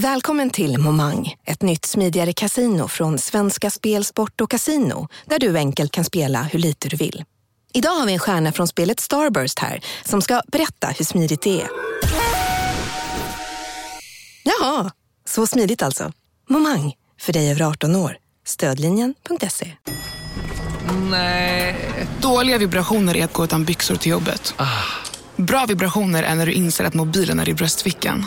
Välkommen till Momang, ett nytt smidigare casino från Svenska Spel, Sport och Casino där du enkelt kan spela hur lite du vill. Idag har vi en stjärna från spelet Starburst här som ska berätta hur smidigt det är. Jaha, så smidigt alltså. Momang, för dig över 18 år. Stödlinjen.se. Nej. Dåliga vibrationer är att gå utan byxor till jobbet. Bra vibrationer är när du inser att mobilen är i bröstfickan.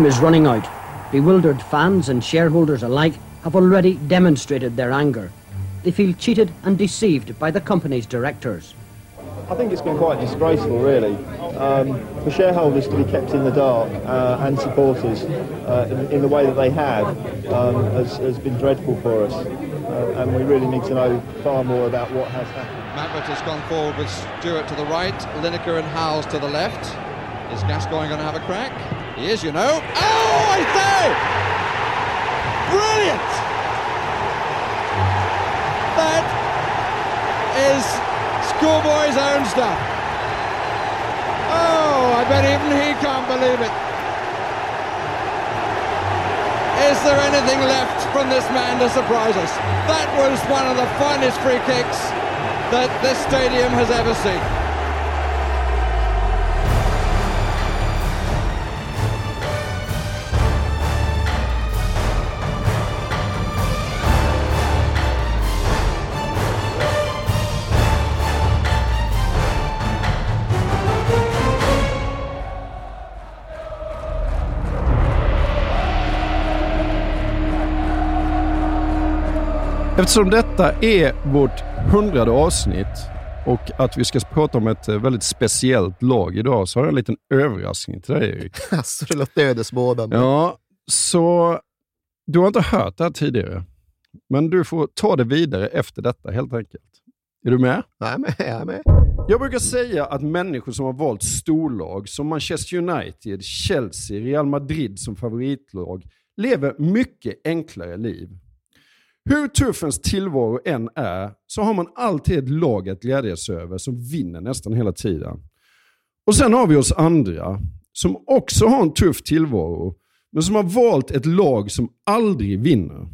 Time is running out. Bewildered fans and shareholders alike have already demonstrated their anger. They feel cheated and deceived by the company's directors. I think it's been quite disgraceful, really, um, for shareholders to be kept in the dark uh, and supporters uh, in, in the way that they have um, has, has been dreadful for us. Uh, and we really need to know far more about what has happened. Maverick has gone forward with Stewart to the right, Lineker and Howes to the left. Is Gascoigne going to have a crack? He is, you know. Oh, I say! Brilliant! That is schoolboy's own stuff. Oh, I bet even he can't believe it. Is there anything left from this man to surprise us? That was one of the finest free kicks that this stadium has ever seen. Eftersom detta är vårt hundrade avsnitt och att vi ska prata om ett eh, väldigt speciellt lag idag så har jag en liten överraskning till dig Erik. Alltså, det låter ödesbådande. Ja, så du har inte hört det här tidigare, men du får ta det vidare efter detta helt enkelt. Är du med? Jag är med, jag är med. Jag brukar säga att människor som har valt storlag som Manchester United, Chelsea, Real Madrid som favoritlag lever mycket enklare liv. Hur tuff ens tillvaro än är så har man alltid ett lag att glädja sig över som vinner nästan hela tiden. Och sen har vi oss andra som också har en tuff tillvaro men som har valt ett lag som aldrig vinner.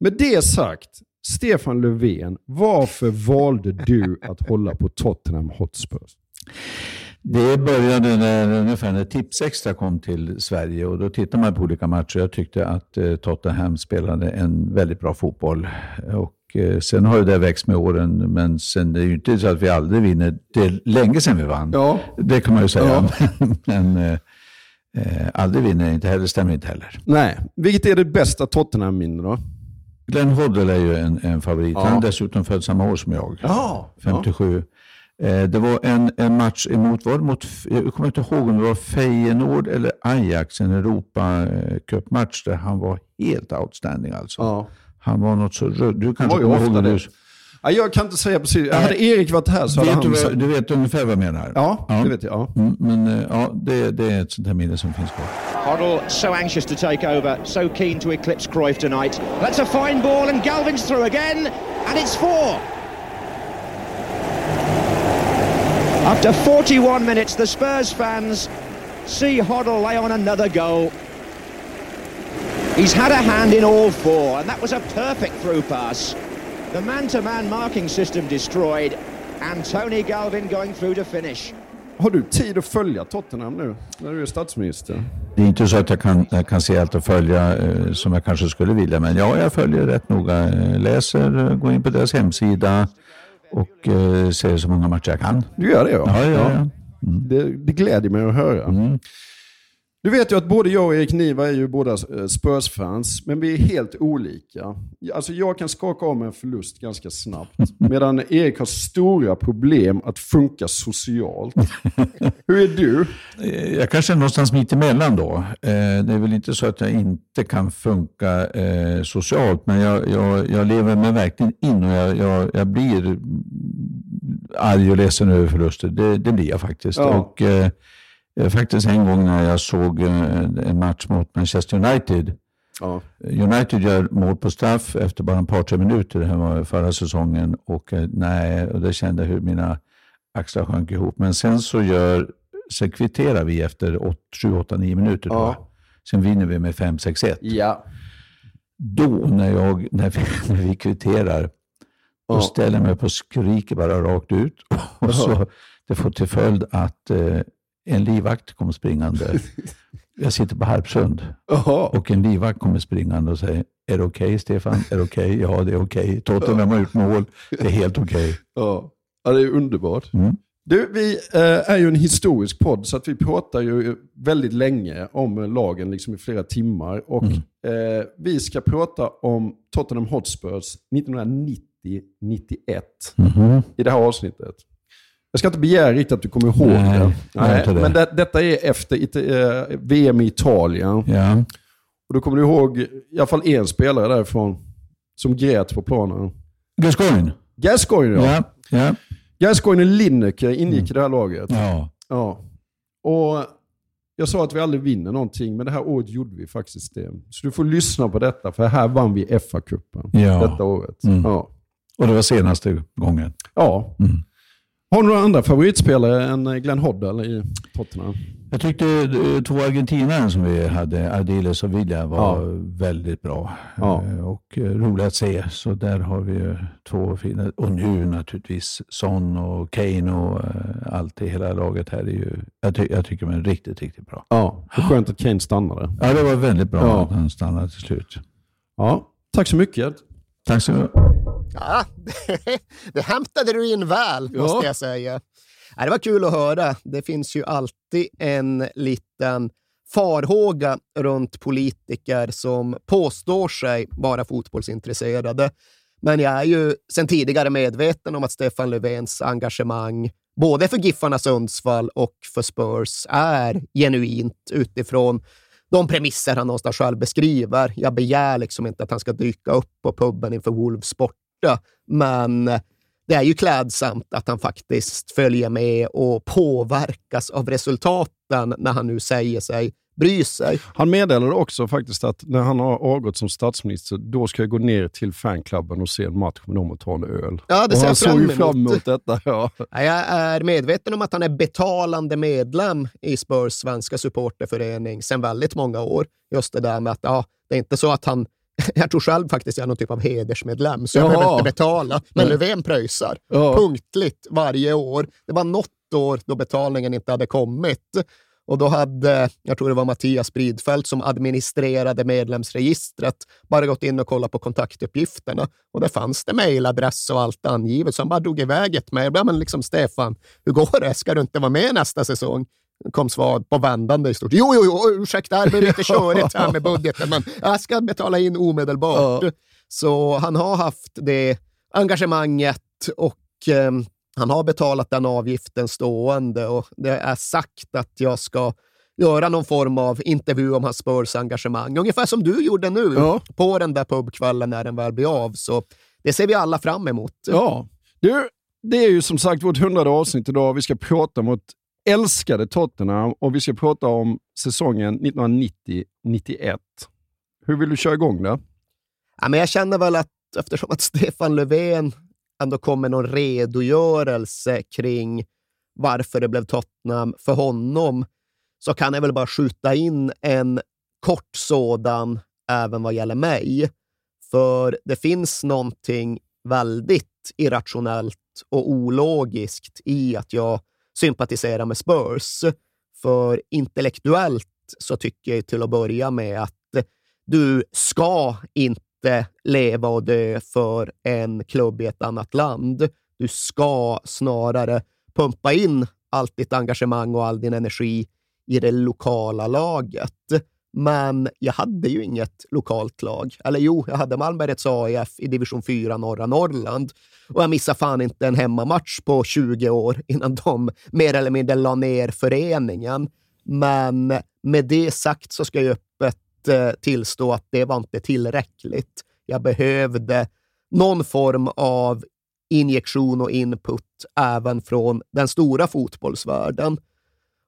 Med det sagt, Stefan Löfven, varför valde du att hålla på Tottenham Hotspurs? Det började när, ungefär när Tipsextra kom till Sverige och då tittade man på olika matcher. Jag tyckte att eh, Tottenham spelade en väldigt bra fotboll. Och, eh, sen har ju det växt med åren, men sen det är ju inte så att vi aldrig vinner. Det är länge sedan vi vann. Ja. Det kan man ju säga. men eh, eh, aldrig vinner inte heller, stämmer inte heller. Nej, vilket är det bästa Tottenham-minne då? Glenn Hoddle är ju en, en favorit. Ja. Han är dessutom född samma år som jag. Ja. 57. Eh, Det var en, en match emot, var mot, jag kommer inte ihåg om det var Feyenoord eller Ajax, en Europa-cupmatch där han var helt outstanding alltså. Ja. Han var något så röd. Du kanske kommer ihåg det. Ja, jag kan inte säga precis. Hade Erik varit här så hade han du, du vet ungefär vad jag menar? Ja, det vet jag. Ja. Mm, men eh, ja, det, det är ett sånt här minne som finns kvar. Hoddle so anxious to take over, so keen to eclipse Cruyff tonight. That's a fine ball, and Galvin's through again, and it's four. After 41 minutes, the Spurs fans see Hoddle lay on another goal. He's had a hand in all four, and that was a perfect through pass. The man-to-man marking system destroyed, and Tony Galvin going through to finish. har du tid att följa Tottenham nu när du är statsminister? Det är inte så att jag kan, jag kan se allt och följa eh, som jag kanske skulle vilja, men ja, jag följer rätt noga. Eh, Läser, eh, går in på deras hemsida och eh, ser så många matcher jag kan. Du gör det ja? Ja, ja, ja. Det, det gläder mig att höra. Mm. Du vet ju att både jag och Erik Niva är ju båda eh, Spurs-fans, men vi är helt olika. Alltså jag kan skaka mig en förlust ganska snabbt, medan Erik har stora problem att funka socialt. Hur är du? Eh, Jag kanske är någonstans mitt emellan då. Eh, Det är väl inte så att jag inte kan funka socialt, men jag, jag, jag lever mig verkligen in och jag, jag, jag blir arg och ledsen över förluster. Det, det blir jag faktiskt. Ja. Och, faktiskt en gång när jag såg eh, en match mot Manchester United. Ja. United gör mål på straff efter bara ett par, tre minuter. Det här var förra säsongen. Och eh, nej, och det kände jag hur mina axlar sjönk ihop. Men sen så gör, sen kvitterar vi efter 7, 8, 9 minuter. Ja. Sen vinner vi med 5-6-1. Ja. Då när, jag, när, vi, när vi kvitterar, då Ja. ställer jag mig upp och skriker bara rakt ut. Och så, det får till följd att eh, en livvakt kommer springande. Jag sitter på Harpsund Jaha. och en livvakt kommer springande och säger, är det okej Stefan? Är det okej? Ja, det är okej. Tottenham har gjort mål. Det är helt okej. Ja. ja, det är underbart. Mm. Du, vi eh, är ju en historisk podd så att vi pratar ju väldigt länge om lagen liksom i flera timmar. Och Mm. eh, vi ska prata om Tottenham Hotspurs 1990-91 Mhm. i det här avsnittet. Jag ska inte begära riktigt att du kommer ihåg Nej, det. inte det. Men det, detta är efter Ita- eh, VM i Italien. Ja. Och då kommer du ihåg i alla fall en spelare därifrån som grät på planen. Gascoigne? Gascoigne ja. Ja. Ja. Gascoigne Lineker ingick i det här laget. ja. Ja. Och jag sa att vi aldrig vinner någonting, men det här året gjorde vi faktiskt det. Så du får lyssna på detta, för här vann vi FA-cupen Ja. detta året. Mm. Ja. Och det var senaste gången. ja. Mm. Har du några andra favoritspelare än Glenn Hoddle i Tottenham? Jag tyckte eh, två argentinare som vi hade, Ardiles och Villa, var Ja. väldigt bra. Ja. Eh, Och eh, roliga att se. Så där har vi två fina. Och nu naturligtvis Son och Kane och eh, allt i hela laget här är ju, jag, ty- jag tycker de är riktigt, riktigt bra. Ja, det skönt att Kane stannade. Ja, det var väldigt bra Ja. att han stannade till slut. Ja, tack så mycket. Tack så mycket. Ja, det hämtade du in väl, Ja. måste jag säga. Ja, det var kul att höra. Det finns ju alltid en liten farhåga runt politiker som påstår sig vara fotbollsintresserade. Men jag är ju sedan tidigare medveten om att Stefan Löfvens engagemang både för Giffarna Sundsvall och för Spurs är genuint utifrån de premisser han någonstans själv beskriver. Jag begär liksom inte att han ska dyka upp på puben inför Wolves borta, men det är ju klädsamt att han faktiskt följer med och påverkas av resultaten när han nu säger sig bry sig. Han meddelade också faktiskt att när han har avgått som statsminister, då ska jag gå ner till fanklubben och se en match med dem och ta en öl. Ja, det och ser han jag fram såg ju fram emot detta. Ja. Ja, Jag är medveten om att han är betalande medlem i Spurs svenska supporterförening sedan väldigt många år. Just det där med att ja, det är inte så att han jag tror själv faktiskt jag är någon typ av hedersmedlem, så jag Jaha. behöver inte betala. Men Nej. Löfven pröjsar Ja. punktligt varje år. Det var något år då betalningen inte hade kommit. Och då hade, jag tror det var Mattias Bridfeldt som administrerade medlemsregistret, bara gått in och kollat på kontaktuppgifterna. Och där fanns det mejladress och allt angivet, så han bara drog iväg ett mejl. Ja, men liksom Stefan, hur går det? Ska du inte vara med nästa säsong? Kom svar på vändande i stort. Jo, jo, jo, ursäkta, det blir lite körigt här med budgeten, men jag ska betala in omedelbart. Så han har haft det engagemanget och eh, han har betalat den avgiften stående och det är sagt att jag ska göra någon form av intervju om hans Spurs-engagemang. Ungefär som du gjorde nu Ja. på den där pubkvällen när den väl blir av. Så det ser vi alla fram emot. Ja. Du, det är ju som sagt vårt hundrade avsnitt idag. Vi ska prata mot älskade Tottenham och vi ska prata om säsongen 1990-91. Hur vill du köra igång det? Ja, men jag känner väl att eftersom att Stefan Löfven ändå kom med någon redogörelse kring varför det blev Tottenham för honom, så kan jag väl bara skjuta in en kort sådan även vad gäller mig. För det finns någonting väldigt irrationellt och ologiskt i att jag sympatisera med Spurs. För intellektuellt så tycker jag till att börja med att du ska inte leva och dö för en klubb i ett annat land. Du ska snarare pumpa in allt ditt engagemang och all din energi i det lokala laget. Men jag hade ju inget lokalt lag. Eller jo, jag hade Malmbergets AIF i division 4 norra Norrland. Och jag missade fan inte en hemmamatch på 20 år innan de mer eller mindre la ner föreningen. Men med det sagt så ska jag öppet eh, tillstå att det var inte tillräckligt. Jag behövde någon form av injektion och input även från den stora fotbollsvärlden.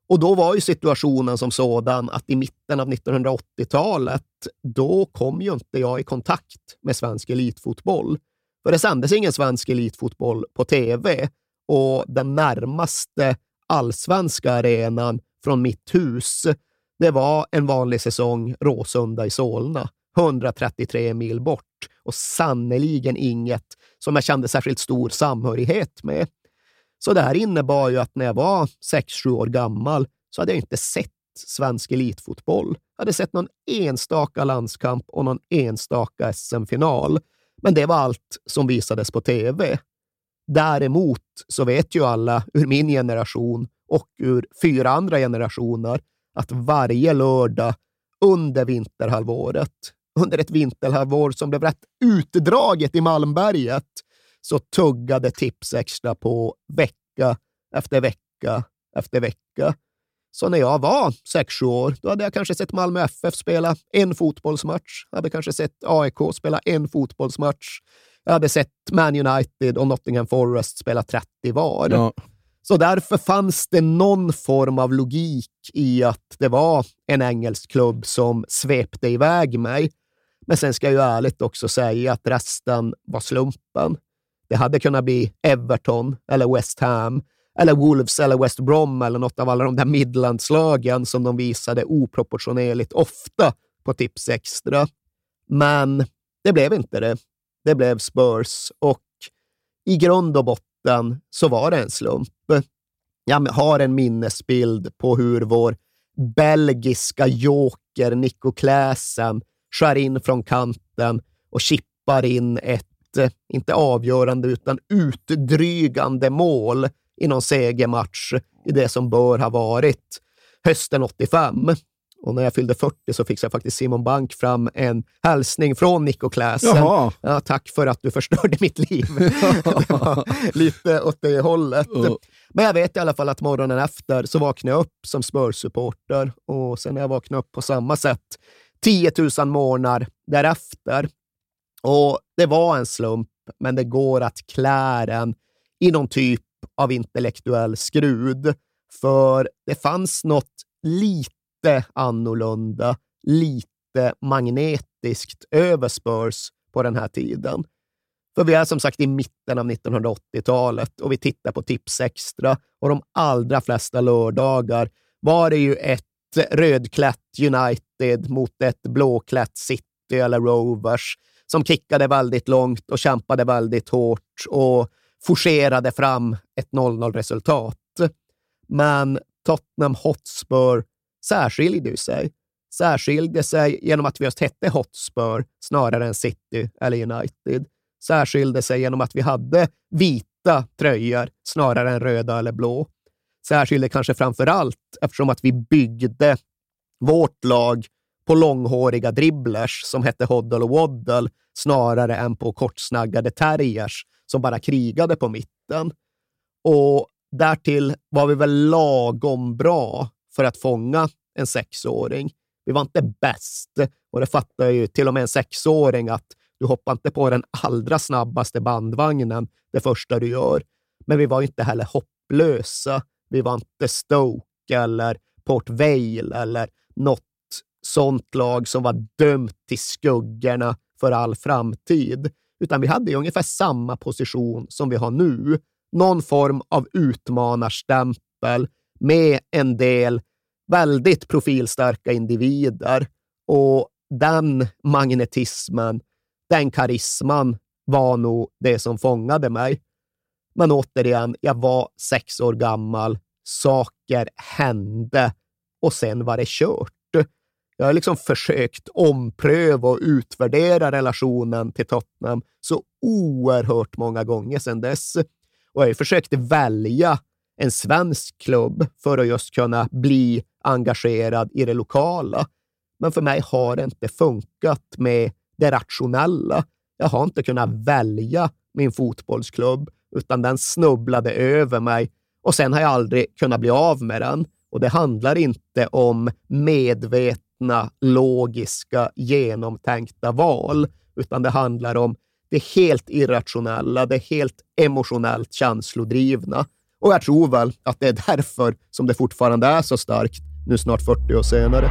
Och då var ju situationen som sådan att i mitten av 1980-talet, då kom ju inte jag i kontakt med svensk elitfotboll. För det sändes ingen svensk elitfotboll på tv och den närmaste allsvenska arenan från mitt hus, det var en vanlig säsong Råsunda i Solna, 133 mil bort och sannoliken inget som jag kände särskilt stor samhörighet med. Så det här innebar ju att när jag var 6-7 år gammal så hade jag inte sett svensk elitfotboll. Jag hade sett någon enstaka landskamp och någon enstaka SM-final. Men det var allt som visades på tv. Däremot så vet ju alla ur min generation och ur fyra andra generationer att varje lördag under vinterhalvåret, under ett vinterhalvår som blev rätt utdraget i Malmberget, så tuggade Tips Extra på vecka efter vecka efter vecka. Så när jag var 6-7 år, då hade jag kanske sett Malmö FF spela en fotbollsmatch. Jag hade kanske sett AIK spela en fotbollsmatch. Jag hade sett Man United och Nottingham Forest spela 30 var. Ja. Så därför fanns det någon form av logik i att det var en engelsk klubb som svepte iväg mig. Men sen ska jag ju ärligt också säga att resten var slumpen. Det hade kunnat bli Everton eller West Ham eller Wolves eller West Brom eller något av alla de där Midlandslagen som de visade oproportionerligt ofta på Tips Extra. Men det blev inte det. Det blev Spurs och i grund och botten så var det en slump. Jag har en minnesbild på hur vår belgiska joker Nico Kläsen skär in från kanten och chippar in ett inte avgörande utan utdrygande mål i någon segermatch i det som bör ha varit hösten 85. Och när jag fyllde 40 så fick jag faktiskt Simon Bank fram en hälsning från Nico Kläsen. Ja, tack för att du förstörde mitt liv. Lite åt det hållet. Oh. Men jag vet i alla fall att morgonen efter så vaknade jag upp som Spurs-supporter och sen när jag vaknade upp på samma sätt 10 000 månader därefter och det var en slump, men det går att klä den i någon typ av intellektuell skrud. För det fanns något lite annorlunda, lite magnetiskt över Spurs på den här tiden. För vi är som sagt i mitten av 1980-talet och vi tittar på Tips Extra och de allra flesta lördagar var det ju ett rödklätt United mot ett blåklätt City eller Rovers som kickade väldigt långt och kämpade väldigt hårt och forcerade fram ett 0-0-resultat. Men Tottenham Hotspur särskilde sig. Särskilde sig genom att vi just hette Hotspur snarare än City eller United. Särskilde sig genom att vi hade vita tröjor snarare än röda eller blå. Särskilde kanske framför allt eftersom att vi byggde vårt lag på långhåriga dribblers som hette Hoddle och Waddle snarare än på kortsnaggade terriers som bara krigade på mitten. Och därtill var vi väl lagom bra för att fånga en sexåring. Vi var inte bäst och det fattar ju till och med en sexåring att du hoppar inte på den allra snabbaste bandvagnen det första du gör. Men vi var inte heller hopplösa. Vi var inte Stoke eller Port Vale eller något sånt lag som var dömt till skuggorna för all framtid, utan vi hade ungefär samma position som vi har nu. Någon form av utmanarstämpel med en del väldigt profilstarka individer och den magnetismen, den karisman var nog det som fångade mig. Men återigen, jag var sex år gammal, saker hände och sen var det kört. Jag har liksom försökt ompröva och utvärdera relationen till Tottenham så oerhört många gånger sedan dess. Och jag har försökt välja en svensk klubb för att just kunna bli engagerad i det lokala. Men för mig har det inte funkat med det rationella. Jag har inte kunnat välja min fotbollsklubb, utan den snubblade över mig och sen har jag aldrig kunnat bli av med den. Och det handlar inte om medvetna, logiska, genomtänkta val, utan det handlar om det helt irrationella, det helt emotionellt känslodrivna. Och jag tror väl att det är därför som det fortfarande är så starkt nu snart 40 år senare.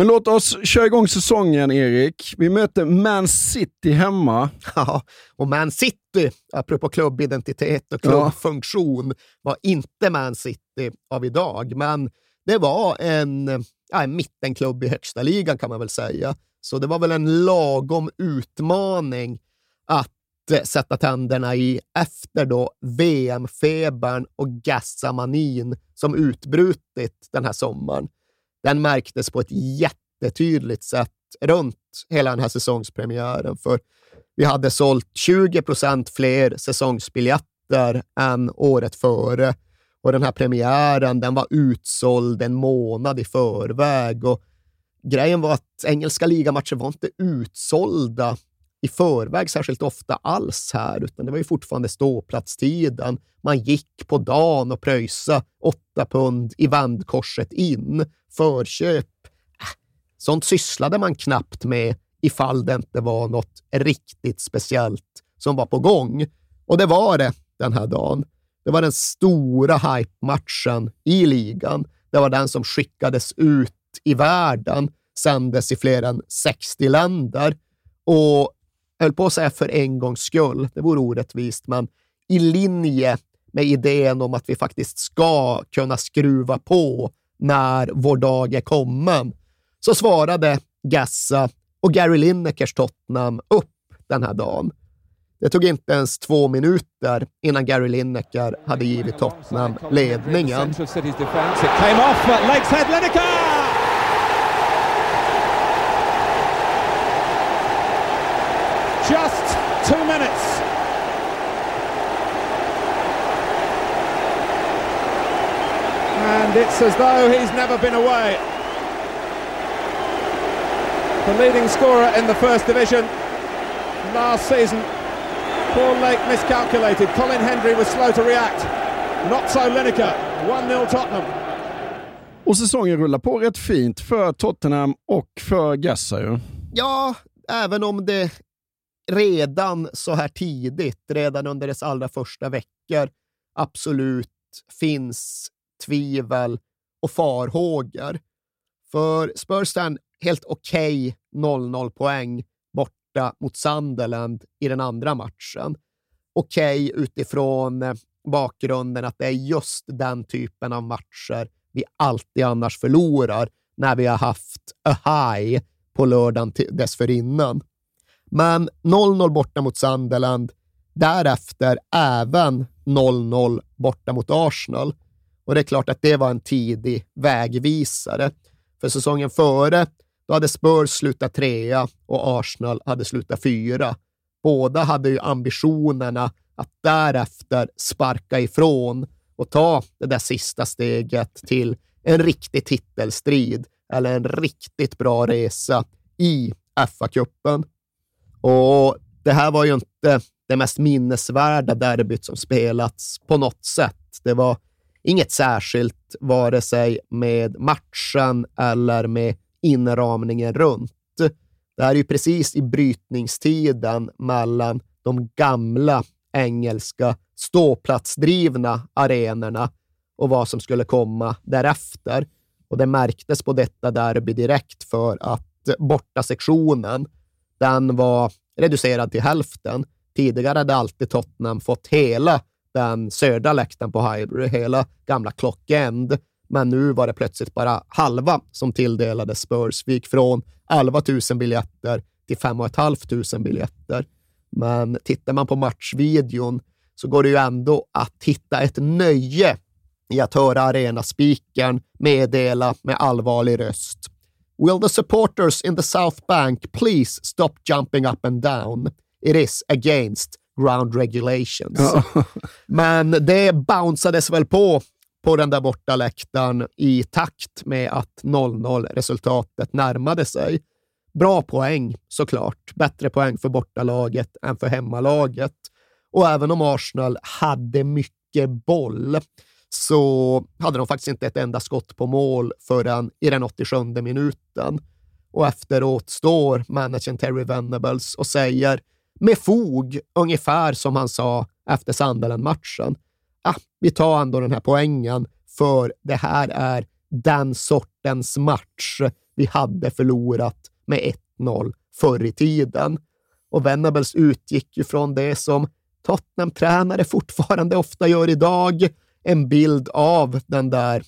Men låt oss köra igång säsongen, Erik. Vi möter Man City hemma. Ja, och Man City, apropå klubbidentitet och klubbfunktion, var inte Man City av idag, men det var en, ja, en mittenklubb i högsta ligan kan man väl säga. Så det var väl en lagom utmaning att eh, sätta tänderna i efter då VM-febern och gassamanin som utbrutit den här sommaren. Den märktes på ett jättetydligt sätt runt hela den här säsongspremiären. För vi hade sålt 20 procent fler säsongsbiljetter än året före. Och den här premiären den var utsåld en månad i förväg. Och grejen var att engelska ligamatcher var inte utsålda i förväg särskilt ofta alls här, utan det var ju fortfarande ståplatstiden. Man gick på dagen och pröjsa åtta pund i vändkorset in. Förköp, äh, sånt sysslade man knappt med ifall det inte var något riktigt speciellt som var på gång. Och det var det den här dagen. Det var den stora hype-matchen i ligan. Det var den som skickades ut i världen, sändes i fler än 60 länder. Och jag höll på att säga för en gångs skull, det vore orättvist, men i linje med idén om att vi faktiskt ska kunna skruva på när vår dag är kommen, så svarade Gassa och Gary Linekers Tottenham upp den här dagen. Det tog inte ens två minuter innan Gary Lineker hade givit Tottenham ledningen. Just two minutes. And it's as though he's never been away. The leading scorer in the First Division last season. Paul Lake miscalculated. Colin Hendry was slow to react. Not so Lineker. 1-0 Tottenham. Och säsongen rullar på rätt fint för Tottenham och för Gassa ju. Ja, även om det redan så här tidigt, redan under dess allra första veckor, absolut finns tvivel och farhågor. För Spurs är en helt okej okay 0-0 poäng borta mot Sunderland i den andra matchen. Okej okay utifrån eh, bakgrunden att det är just den typen av matcher vi alltid annars förlorar när vi har haft a high på lördagen dessförinnan. Men 0-0 borta mot Sunderland, därefter även 0-0 borta mot Arsenal. Och det är klart att det var en tidig vägvisare. För säsongen före, då hade Spurs slutat trea och Arsenal hade slutat fyra. Båda hade ju ambitionerna att därefter sparka ifrån och ta det där sista steget till en riktig titelstrid eller en riktigt bra resa i FA-cupen. Och det här var ju inte det mest minnesvärda derbyt som spelats på något sätt. Det var inget särskilt, vare sig med matchen eller med inramningen runt. Det här är ju precis i brytningstiden mellan de gamla engelska ståplatsdrivna arenorna och vad som skulle komma därefter. Och det märktes på detta derby direkt för att borta sektionen den var reducerad till hälften. Tidigare hade alltid Tottenham fått hela den södra läktaren på Highbury, hela gamla Clock End. Men nu var det plötsligt bara halva som tilldelades Spurs. Vi gick från 11 000 biljetter till 5 500 biljetter. Men tittar man på matchvideon så går det ju ändå att hitta ett nöje i att höra arenaspikern meddela med allvarlig röst. Will the supporters in the South Bank please stop jumping up and down? It is against ground regulations. Ja. Men det bounceades väl på på den där borta läktaren i takt med att 0-0 resultatet närmade sig. Bra poäng såklart. Bättre poäng för bortalaget än för hemmalaget. Och även om Arsenal hade mycket boll så hade de faktiskt inte ett enda skott på mål förrän i den 87 minuten. Och efteråt står managern Terry Venables och säger med fog, ungefär som han sa efter Sunderland-matchen, ah, vi tar ändå den här poängen för det här är den sortens match vi hade förlorat med 1-0 förr i tiden. Och Venables utgick ju från det som Tottenham-tränare fortfarande ofta gör idag, en bild av den där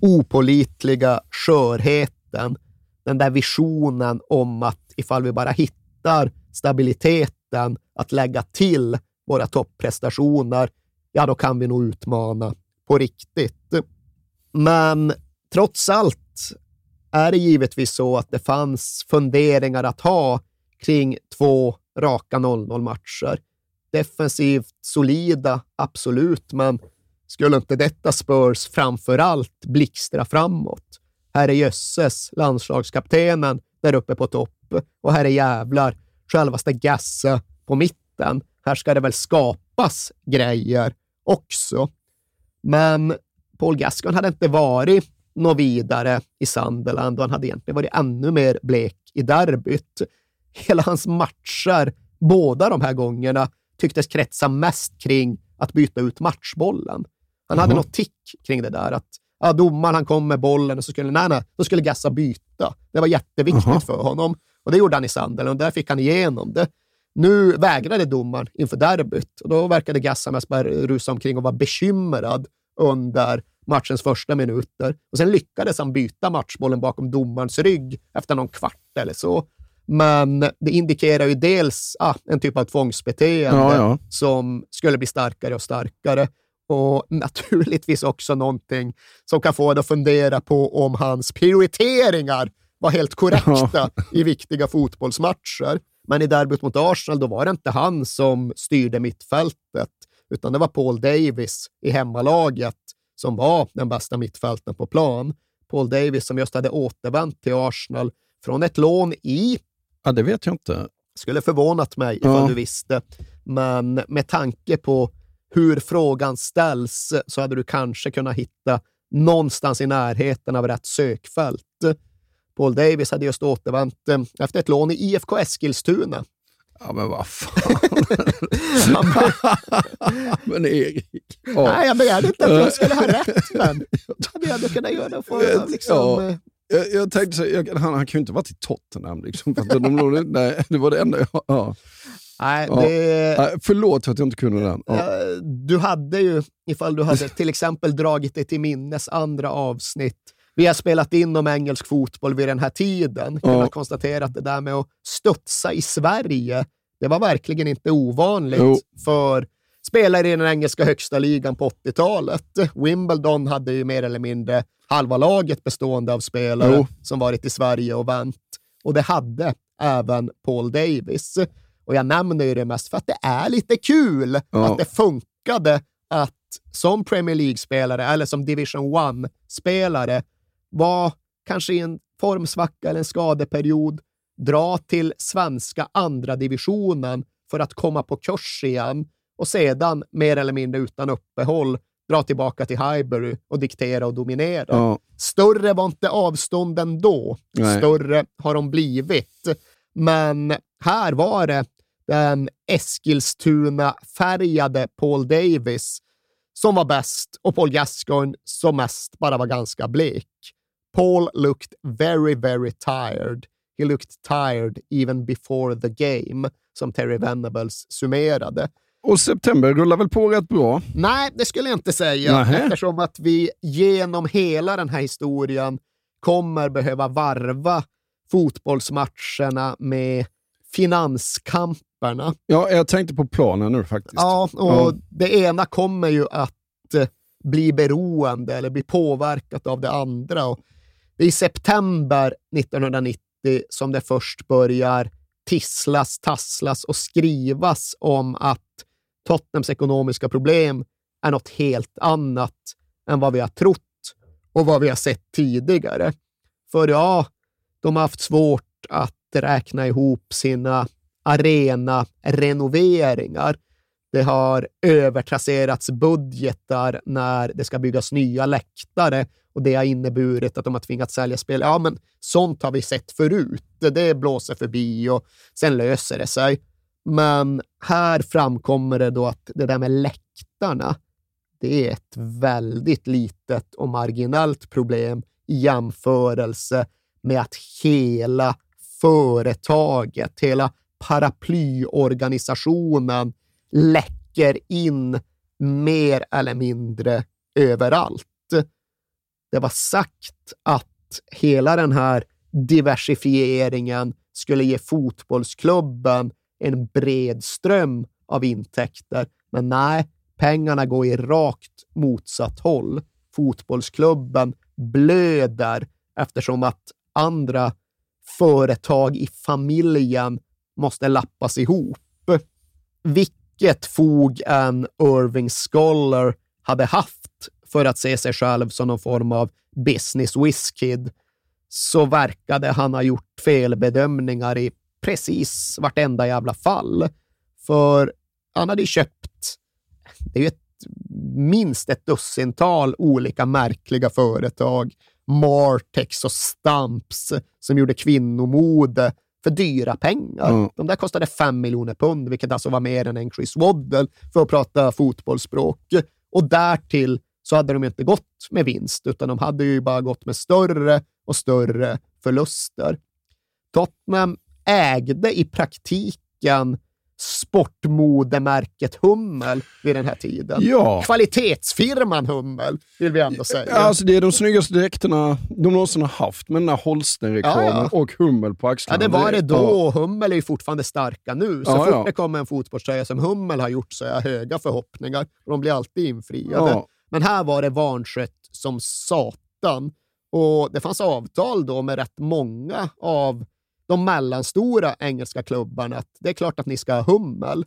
opolitliga skörheten, den där visionen om att ifall vi bara hittar stabiliteten att lägga till våra topprestationer, ja, då kan vi nog utmana på riktigt. Men trots allt är det givetvis så att det fanns funderingar att ha kring två raka 0-0-matcher. Defensivt solida, absolut, men skulle inte detta Spurs framför allt blixtra framåt? Här är jösses, landslagskaptenen där uppe på topp och här är jävlar självaste Gasse på mitten. Här ska det väl skapas grejer också. Men Paul Gascoigne hade inte varit något vidare i Sunderland och han hade egentligen varit ännu mer blek i derbyt. Hela hans matcher, båda de här gångerna, tycktes kretsa mest kring att byta ut matchbollen. Han hade mm. något tick kring det där. Att ja, domaren han kom med bollen och så skulle, nej, nej, så skulle Gassa byta. Det var jätteviktigt mm. för honom. Och det gjorde han i Sunderland och där fick han igenom det. Nu vägrade domaren inför derbyt och då verkade Gassa mest bara rusa omkring och vara bekymrad under matchens första minuter. Och Sen lyckades han byta matchbollen bakom domarens rygg efter någon kvart eller så. Men det indikerar ju dels ah, en typ av tvångsbeteende ja, ja. som skulle bli starkare och starkare och naturligtvis också någonting som kan få en att fundera på om hans prioriteringar var helt korrekta ja. i viktiga fotbollsmatcher. Men i derbyt mot Arsenal, då var det inte han som styrde mittfältet, utan det var Paul Davis i hemmalaget som var den bästa mittfälten på plan. Paul Davis som just hade återvänt till Arsenal från ett lån i... Ja, det vet jag inte. Skulle förvånat mig ifall Ja. du visste, men med tanke på hur frågan ställs så hade du kanske kunnat hitta någonstans i närheten av rätt sökfält. Paul Davis hade just återvänt eh, efter ett lån i IFK Eskilstuna. Ja, men vad fan. Han, men Erik. Nej, jag begärde inte att jag skulle ha rätt, men hade jag ändå kunnat göra. För, liksom, Ja. eh, Jag, jag tänkte så, jag, han, han kan ju inte varit i Tottenham. Liksom, att de, nej, det var det enda jag... Ja. Nej, Ja. det, förlåt för att jag inte kunde den. Ja. Eh, Du hade ju, ifall du hade till exempel dragit dig till minnes andra avsnitt vi har spelat in om engelsk fotboll vid den här tiden, Ja. kunnat konstatera att det där med att studsa i Sverige, det var verkligen inte ovanligt Jo. för spelare i den engelska högsta ligan på 80-talet. Wimbledon hade ju mer eller mindre halva laget bestående av spelare Jo. som varit i Sverige och vänt. Och det hade även Paul Davis. Och jag nämner ju det mest för att det är lite kul Ja. att det funkade att som Premier League-spelare eller som Division 1-spelare var kanske i en formsvacka eller en skadeperiod, dra till svenska andra divisionen för att komma på kurs igen och sedan mer eller mindre utan uppehåll dra tillbaka till Highbury och diktera och dominera. Ja. Större var inte avstånden då. Nej. Större har de blivit. Men här var det den Eskilstuna-färgade Paul Davis som var bäst och Paul Gascoigne som mest bara var ganska blek. Paul looked very, very tired. He looked tired even before the game, som Terry Venables summerade. Och september rullar väl på rätt bra? Nej, det skulle jag inte säga, Nähä. eftersom att vi genom hela den här historien kommer behöva varva fotbollsmatcherna med finanskamperna. Ja, jag tänkte på planen nu faktiskt. Ja, och Ja. det ena kommer ju att eh, bli beroende eller bli påverkat av det andra. Och det är i september 1990 som det först börjar tisslas, tasslas och skrivas om att Tottenhams ekonomiska problem är något helt annat än vad vi har trott och vad vi har sett tidigare. För ja, de har haft svårt att räkna ihop sina arena-renoveringar. Det har övertrasserats budgetar när det ska byggas nya läktare och det har inneburit att de har tvingats sälja spel. Ja, men sånt har vi sett förut. Det blåser förbi och sen löser det sig. Men här framkommer det då att det där med läktarna, det är ett väldigt litet och marginellt problem i jämförelse med att hela företaget, hela paraplyorganisationen läcker in mer eller mindre överallt. Det var sagt att hela den här diversifieringen skulle ge fotbollsklubben en bred ström av intäkter. Men nej, pengarna går i rakt motsatt håll. Fotbollsklubben blöder eftersom att andra företag i familjen måste lappas ihop. Vilket fog en Irving Scholar hade haft för att se sig själv som någon form av business whiskid så verkade han ha gjort felbedömningar i precis vartenda jävla fall. För han hade ju köpt, det är ju ett, minst ett dussintal olika märkliga företag. Martex och Stamps som gjorde kvinnomode för dyra pengar. Mm. De där kostade fem miljoner pund, vilket alltså var mer än en Chris Waddle för att prata fotbollsspråk. Och därtill så hade de inte gått med vinst, utan de hade ju bara gått med större och större förluster. Tottenham ägde i praktiken sportmodemärket Hummel vid den här tiden. Ja. Kvalitetsfirman Hummel, vill vi ändå säga. Ja, Alltså det är de snyggaste dräkterna de någonsin har haft med den här Holsten-reklamen Ja, ja. och hummel på Ja, axlarna. det var det då. Ja. och Hummel är ju fortfarande starka nu. Så Ja, fort ja. det kommer en fotbollströja som Hummel har gjort så har jag höga förhoppningar. Och de blir alltid infriade. Ja. Men här var det vanskött som satan. Och det fanns avtal då med rätt många av de mellanstora engelska klubbarna att det är klart att ni ska ha Hummel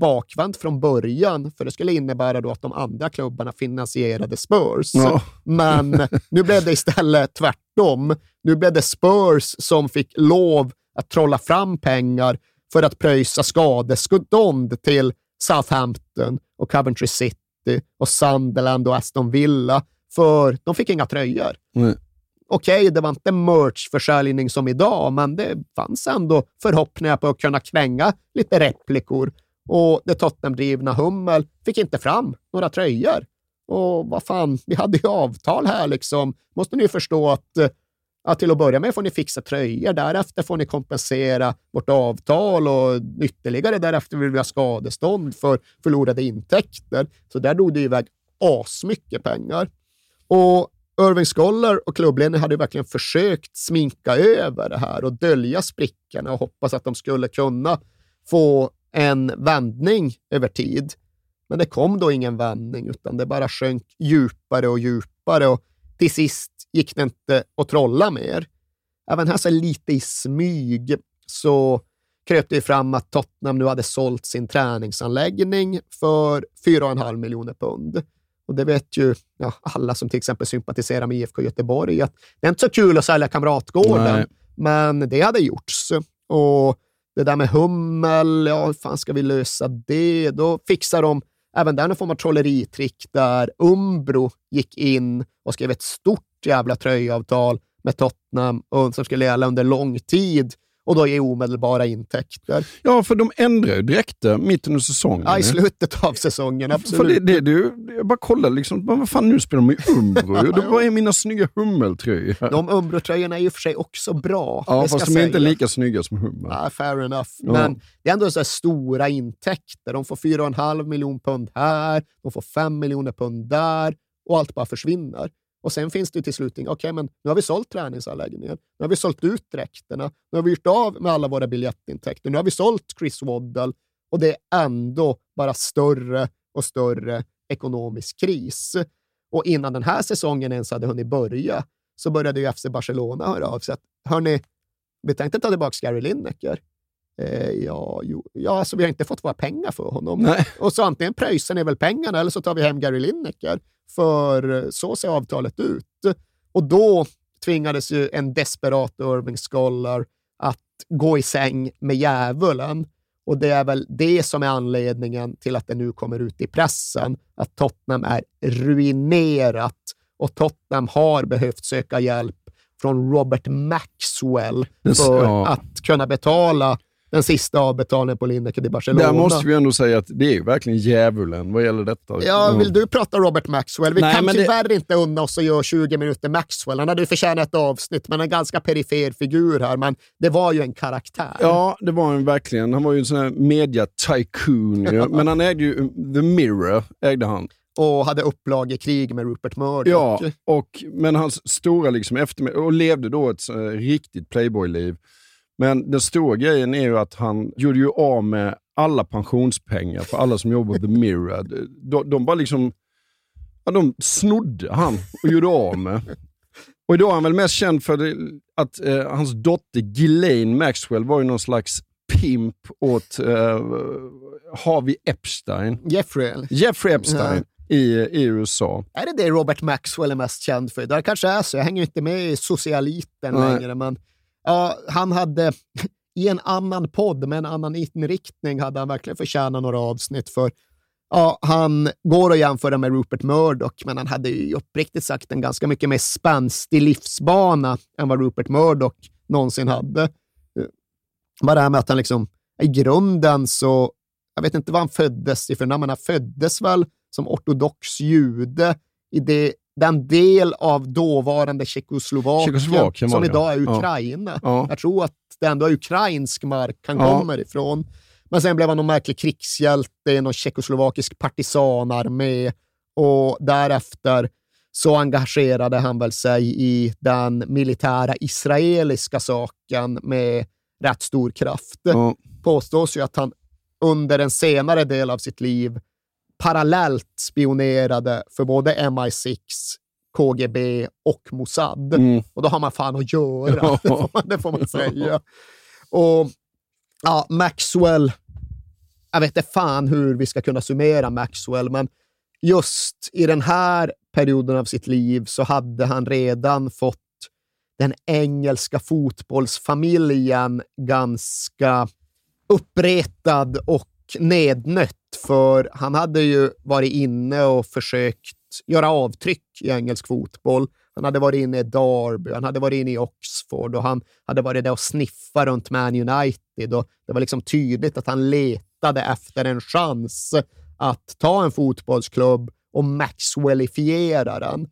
bakvänt från början, för det skulle innebära då att de andra klubbarna finansierade Spurs. Ja. Men nu blev det istället tvärtom. Nu blev det Spurs som fick lov att trolla fram pengar för att pröjsa skadestånd till Southampton och Coventry City och Sunderland och Aston Villa, för de fick inga tröjor. Nej. Okej, det var inte merchförsäljning som idag, men det fanns ändå förhoppningar på att kunna kränga lite replikor. Och det Tottenham-drivna Hummel fick inte fram några tröjor. Och vad fan, vi hade ju avtal här liksom. Måste ni ju förstå att att till att börja med får ni fixa tröjor, därefter får ni kompensera vårt avtal och ytterligare därefter vill vi ha skadestånd för förlorade intäkter. Så där drog det iväg asmycket pengar. Och Irving Scholar och klubbledningen hade verkligen försökt sminka över det här och dölja sprickorna och hoppas att de skulle kunna få en vändning över tid. Men det kom då ingen vändning, utan det bara sjönk djupare och djupare och till sist gick det inte att trolla mer. Även här så lite i smyg så kröp det fram att Tottenham nu hade sålt sin träningsanläggning för 4,5 miljoner pund. Och det vet ju ja, alla som till exempel sympatiserar med IFK Göteborg att det är inte så kul att sälja Kamratgården, Nej. men det hade gjorts. Och det där med Hummel, ja, hur fan ska vi lösa det? Då fixar de även där någon form av trolleritrick där Umbro gick in och skrev ett stort jävla tröjavtal med Tottenham och som skulle gälla under lång tid och då ge omedelbara intäkter. Ja, för de ändrar ju dräkter mitt under säsongen. Ja, i slutet av säsongen, För absolut. det, det, det, jag bara kollar, liksom, vad fan nu spelar de i Umbro? Det var är mina snygga hummeltröjor. De Umbro-tröjorna är ju för sig också bra. Ja, fast de är inte lika snygga som Hummel. Ja, fair enough. Ja. Men det är ändå så stora intäkter. De får 4,5 miljoner pund här, de får 5 miljoner pund där och allt bara försvinner. Och sen finns det till slut, okej, men nu har vi sålt träningsanläggningen, nu har vi sålt ut dräkterna, nu har vi gjort av med alla våra biljettintäkter, nu har vi sålt Chris Waddle och det är ändå bara större och större ekonomisk kris. Och innan den här säsongen ens hade hunnit börja så började ju FC Barcelona höra av sig att hörni, vi tänkte ta tillbaka Gary Lineker. Eh, ja, jo, ja, alltså vi har inte fått våra pengar för honom. Nej. Och så antingen pröjsar ni väl pengarna eller så tar vi hem Gary Lineker. För så ser avtalet ut. Och då tvingades ju en desperat Irving Scholar att gå i säng med djävulen. Och det är väl det som är anledningen till att det nu kommer ut i pressen, att Tottenham är ruinerat och Tottenham har behövt söka hjälp från Robert Maxwell för ja. att kunna betala den sista avbetalningen på Lineker i Barcelona. Där måste vi ändå säga att det är verkligen djävulen vad gäller detta. Ja, Mm. vill du prata Robert Maxwell? Vi Nej, kan men det- tyvärr inte unna oss att göra 20 minuter Maxwell. Han hade ju förtjänat ett avsnitt, men en ganska perifer figur här. Men det var ju en karaktär. Ja, det var han verkligen. Han var ju en sån här media-tycoon. Men han ägde ju The Mirror. ägde han. Och hade upplagekrig med Rupert Murdoch. Ja, och, men hans stora liksom efter och levde då ett eh, riktigt playboy-liv. Men den stora grejen är ju att han gjorde ju av med alla pensionspengar för alla som jobbar på The Mirror. De, de bara liksom, ja, de snodde han och gjorde av med. Och idag är han väl mest känd för det, att eh, hans dotter Ghislaine Maxwell var ju någon slags pimp åt eh, Harvey Epstein. Jeffrey. Jeffrey Epstein i, i USA. Är det det Robert Maxwell är mest känd för? Det kanske är så. Jag hänger inte med i socialiten Nej. längre, men ja, han hade i en annan podd med en annan inriktning hade han verkligen förtjänat några avsnitt för Ja, han går att jämföra med Rupert Murdoch, men han hade ju uppriktigt sagt en ganska mycket mer spänstig livsbana än vad Rupert Murdoch någonsin hade. Bara det här med att han liksom, i grunden så, jag vet inte vad han föddes i för namn, men han föddes väl som ortodox jude i det, den del av dåvarande Tjeckoslovakien, Tjeckoslovakien som idag är. Ukraina. Ja. Jag tror att det ändå är ukrainsk mark han Ja. kommer ifrån. Men sen blev han någon märklig krigshjälte i någon tjeckoslovakisk partisanarmé och därefter så engagerade han väl sig i den militära israeliska saken med rätt stor kraft. Ja. Påstås ju att han under en senare del av sitt liv parallellt spionerade för både MI6, KGB och Mossad. Mm. Och då har man fan att göra, det, får man, det får man säga. Och ja, Maxwell, jag vet inte fan hur vi ska kunna summera Maxwell, men just i den här perioden av sitt liv så hade han redan fått den engelska fotbollsfamiljen ganska uppretad och nednött, för han hade ju varit inne och försökt göra avtryck i engelsk fotboll. Han hade varit inne i Derby, han hade varit inne i Oxford och han hade varit där och sniffat runt Man United. Och det var liksom tydligt att han letade efter en chans att ta en fotbollsklubb och Maxwellifiera den.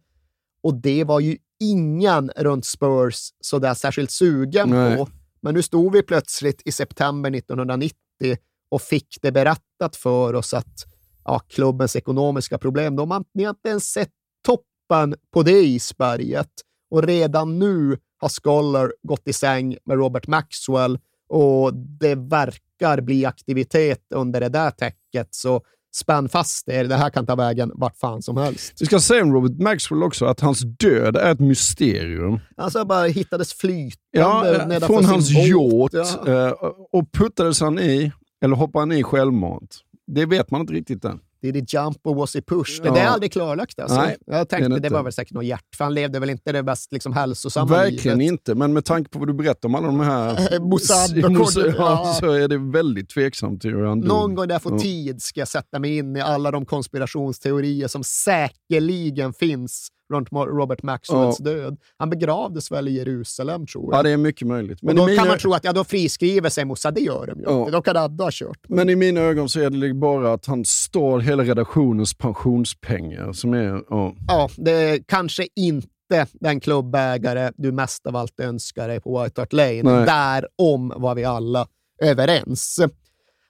Och det var ju ingen runt Spurs sådär särskilt sugen Nej. på. Men nu stod vi plötsligt i september 1990 och fick det berättat för oss att ja, klubbens ekonomiska problem, de har ni har inte ens sett toppen på det isberget. Och redan nu har Scholar gått i säng med Robert Maxwell och det verkar bli aktivitet under det där täcket. Så spänn fast er, det här kan ta vägen vart fan som helst. Vi ska säga om Robert Maxwell också att hans död är ett mysterium. Alltså bara hittades flytande Ja, nedanför från hans båt. yacht. Ja. eh, Och puttades han i, eller hoppade han i självmant? Det vet man inte riktigt än. Did he jump or was he pushed? Ja. Det är aldrig klarlagt. Alltså. Nej, jag tänkte det det, var väl säkert något hjärt, för han levde väl inte det mest liksom, hälsosamma Verkligen livet. inte, men med tanke på vad du berättar om alla de här... Mossad och Mossad, ja, så är det väldigt tveksamt hur han dog. Någon gång där får Ja. tid ska jag sätta mig in i alla de konspirationsteorier som säkerligen finns runt Robert Maxwells Ja. död. Han begravdes väl i Jerusalem, tror jag. Ja, det är mycket möjligt. Men och då kan mina, man tro att ja, då friskriver sig Mossad. Det gör de ju Ja. Då kan Adda ha kört. men i mina ögon så är det bara att han stal hela redaktionens pensionspengar. Som är, ja. Ja, det är kanske inte den klubbägare du mest av allt önskar dig på White Hart Lane. Nej. Därom var vi alla överens.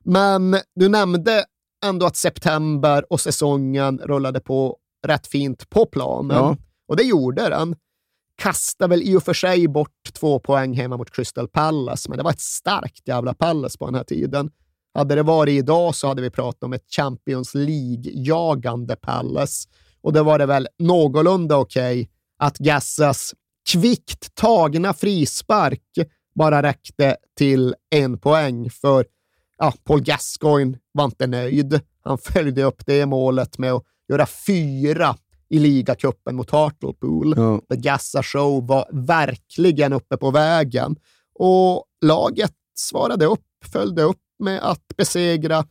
Men du nämnde ändå att september och säsongen rullade på rätt fint på planen. Ja. Och det gjorde den. Kastade väl i och för sig bort två poäng hemma mot Crystal Palace, men det var ett starkt jävla Palace på den här tiden. Hade det varit idag så hade vi pratat om ett Champions League-jagande Palace. Och det var det väl någorlunda okej att Gassas kvickt tagna frispark bara räckte till en poäng för ja, Paul Gascoigne var inte nöjd. Han följde upp det målet med att göra fyra i ligacupen mot Hartlepool. Ja. The Gassa Show var verkligen uppe på vägen och laget svarade upp, följde upp med att besegra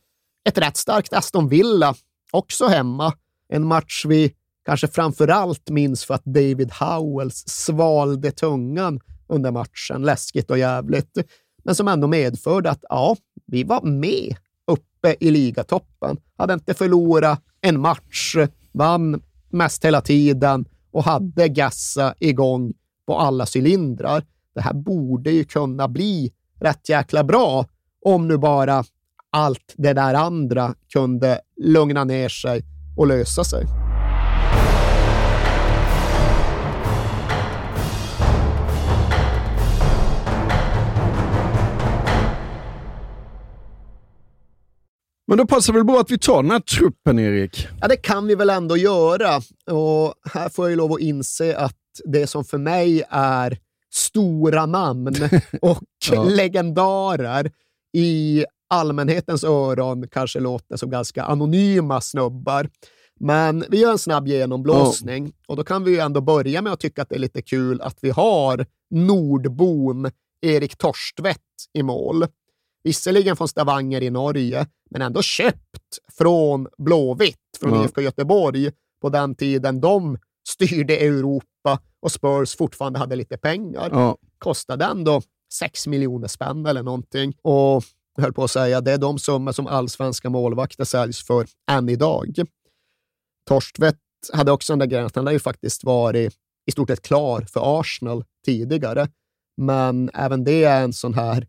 ett rätt starkt Aston Villa, också hemma. En match vi kanske framför allt minns för att David Howells svalde tungan under matchen. Läskigt och jävligt. Men som ändå medförde att ja, vi var med uppe i ligatoppen. Hade inte förlorat en match, vann mest hela tiden och hade Gassa igång på alla cylindrar. Det här borde ju kunna bli rätt jäkla bra om nu bara allt det där andra kunde lugna ner sig och lösa sig. Men då passar väl bra att vi tar den här truppen, Erik? Ja, det kan vi väl ändå göra. Och här får jag ju lov att inse att det som för mig är stora namn och Ja. legendarer i allmänhetens öron kanske låter som ganska anonyma snubbar. Men vi gör en snabb genomblåsning och då kan vi ju ändå börja med att tycka att det är lite kul att vi har nordbon Erik Torstvedt i mål. Visserligen från Stavanger i Norge, men ändå köpt från Blåvitt, från Ja. IFK Göteborg, på den tiden de styrde Europa och Spurs fortfarande hade lite pengar. Ja. Kostade ändå 6 miljoner spänn eller någonting. Och jag höll på att säga, det är de summor som allsvenska målvakter säljs för än idag. Torstvedt hade också den där grejen att han hade ju faktiskt varit i stort sett klar för Arsenal tidigare. Men även det är en sån här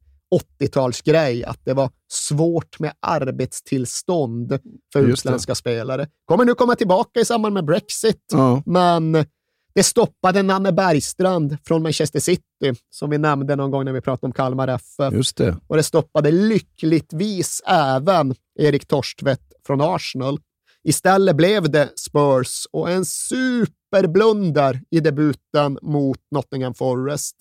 80-talsgrej, att det var svårt med arbetstillstånd för Just det. utländska spelare. Kommer nu komma tillbaka i samband med Brexit, Ja. men det stoppade Nanne Bergstrand från Manchester City, som vi nämnde någon gång när vi pratade om Kalmar FF. Just det. Och det stoppade lyckligtvis även Erik Torstvedt från Arsenal. Istället blev det Spurs och en superblunder i debuten mot Nottingham Forest.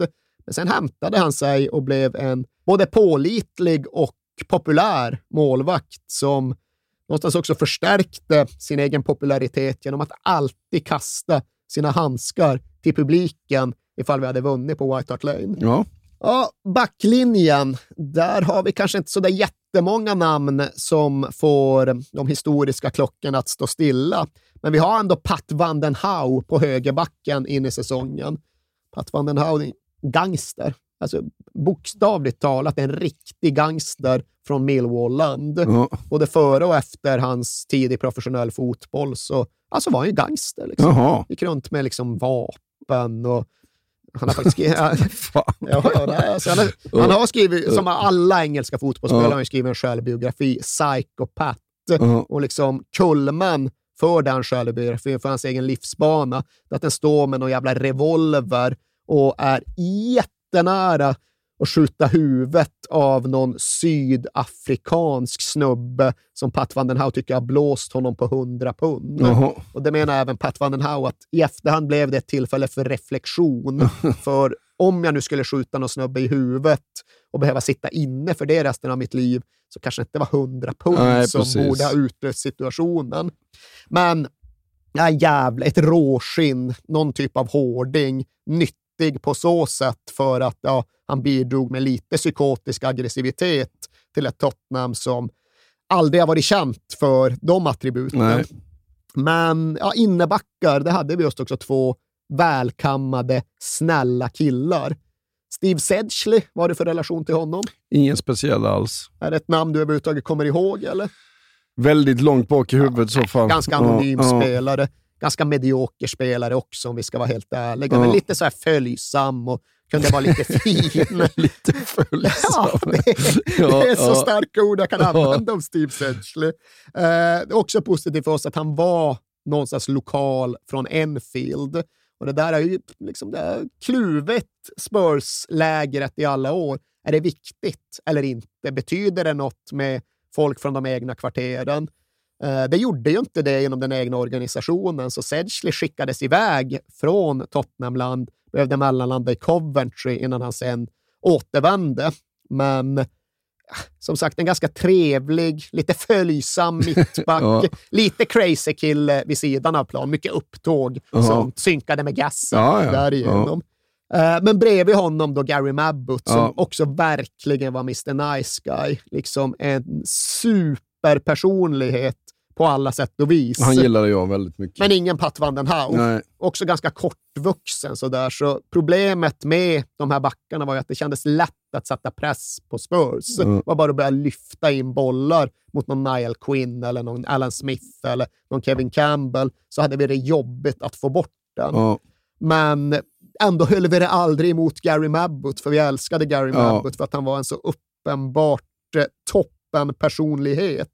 Men sen hämtade han sig och blev en både pålitlig och populär målvakt som någonstans också förstärkte sin egen popularitet genom att alltid kasta sina handskar till publiken ifall vi hade vunnit på White Hart Lane. Ja. Ja, backlinjen. Där har vi kanske inte så där jättemånga namn som får de historiska klockorna att stå stilla. Men vi har ändå Pat van den Hau på högerbacken in i säsongen. Pat van gangster. Alltså bokstavligt talat en riktig gangster från Millwall-land. Ja. Både före och efter hans tid i professionell fotboll så alltså var han ju gangster. Liksom. Jaha. Gick runt med liksom vapen och han har faktiskt skrivit, ja, ja, alltså, han, har, han har skrivit, som alla engelska fotbollsspelare, har han skrivit en självbiografi, Psychopath. Ja. Och liksom kulmen för den självbiografin, för hans egen livsbana, att den står med någon jävla revolver och är jättenära att skjuta huvudet av någon sydafrikansk snubbe som Pat van den Hau tycker har blåst honom på 100 pund. Jaha. Och det menar även Pat van den Hau att i efterhand blev det ett tillfälle för reflektion. för om jag nu skulle skjuta någon snubbe i huvudet och behöva sitta inne för det resten av mitt liv så kanske det inte var 100 pund Nej, som precis. borde ha utlöst situationen. Men ja, jävla, ett råskinn, någon typ av hårding, nyttig på så sätt för att ja, han bidrog med lite psykotisk aggressivitet till ett Tottenham som aldrig har varit känt för de attributen. Nej. Men ja, innebackar, det hade vi just också två välkammade, snälla killar. Steve Sedgley, vad har du för relation till honom? Ingen speciell alls. Är det ett namn du överhuvudtaget kommer ihåg? Eller? Väldigt långt bak i huvudet i så fall. Ganska anonym ja. spelare. Ganska medioker spelare också om vi ska vara helt ärliga. Ja. Men lite så här följsam och kunde vara lite fin. lite följsam. Ja, det, det är så Ja, ja. starka ord jag kan Ja. använda om Steve Sedgley. Eh, det är också positivt för oss att han var någonstans lokal från Enfield. Och det där är ju liksom det är kluvet Spurs-lägret i alla år. Är det viktigt eller inte? Betyder det något med folk från de egna kvarteren? Eh, Det gjorde ju inte det inom den egna organisationen, så Sedgley skickades iväg från Tottenhamland, behövde mellanlanda i Coventry innan han sen återvände. Men ja, som sagt, en ganska trevlig, lite följsam mittback. Ja. Lite crazy kille vid sidan av plan. Mycket upptåg Ja. som synkade med gassen Ja, ja. därigenom. Eh, Men bredvid honom då Gary Mabbott som Ja. också verkligen var Mr Nice Guy. Liksom en superpersonlighet på alla sätt och vis. Han gillade jag väldigt mycket. Men ingen Pat van den Hau. Nej. Också ganska kortvuxen sådär. Så problemet med de här backarna var ju att det kändes lätt att sätta press på Spurs. Mm. Det var bara att börja lyfta in bollar mot någon Niall Quinn eller någon Alan Smith eller någon Kevin Campbell så hade vi det jobbigt att få bort den. Ja. Men ändå höll vi det aldrig emot Gary Mabbott, för vi älskade Gary Ja. Mabbott för att han var en så uppenbart eh, toppen-personlighet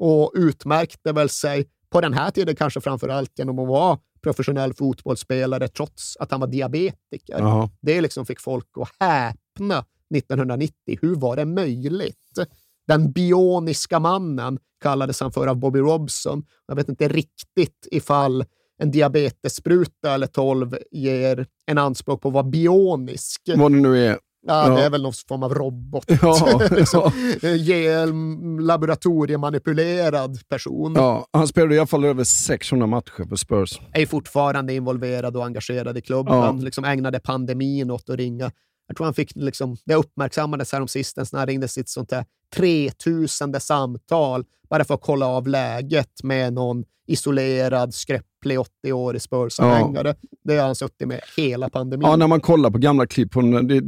och utmärkte väl sig på den här tiden kanske framför allt genom att vara professionell fotbollsspelare trots att han var diabetiker. Jaha. Det liksom fick folk att häpna 1990. Hur var det möjligt? Den bioniska mannen kallades han för av Bobby Robson. Jag vet inte riktigt ifall en diabetesspruta eller 12 ger en anspråk på att vara bionisk. Vad det nu är. Ja, Ja. det är väl någon form av robot. Ja, liksom, en laboratoriemanipulerad person. Ja, han spelade i alla fall över 600 matcher för Spurs. är fortfarande involverad och engagerad i klubben. Ja. Liksom ägnade pandemin åt att ringa. Jag tror han fick, liksom, det uppmärksammades här om sistens när han ringde sitt sånt där 3000 samtal bara för att kolla av läget med någon isolerad, skröplig 80-årig Spurs-anhängare. Det har han suttit med hela pandemin. Ja, när man kollar på gamla klipp,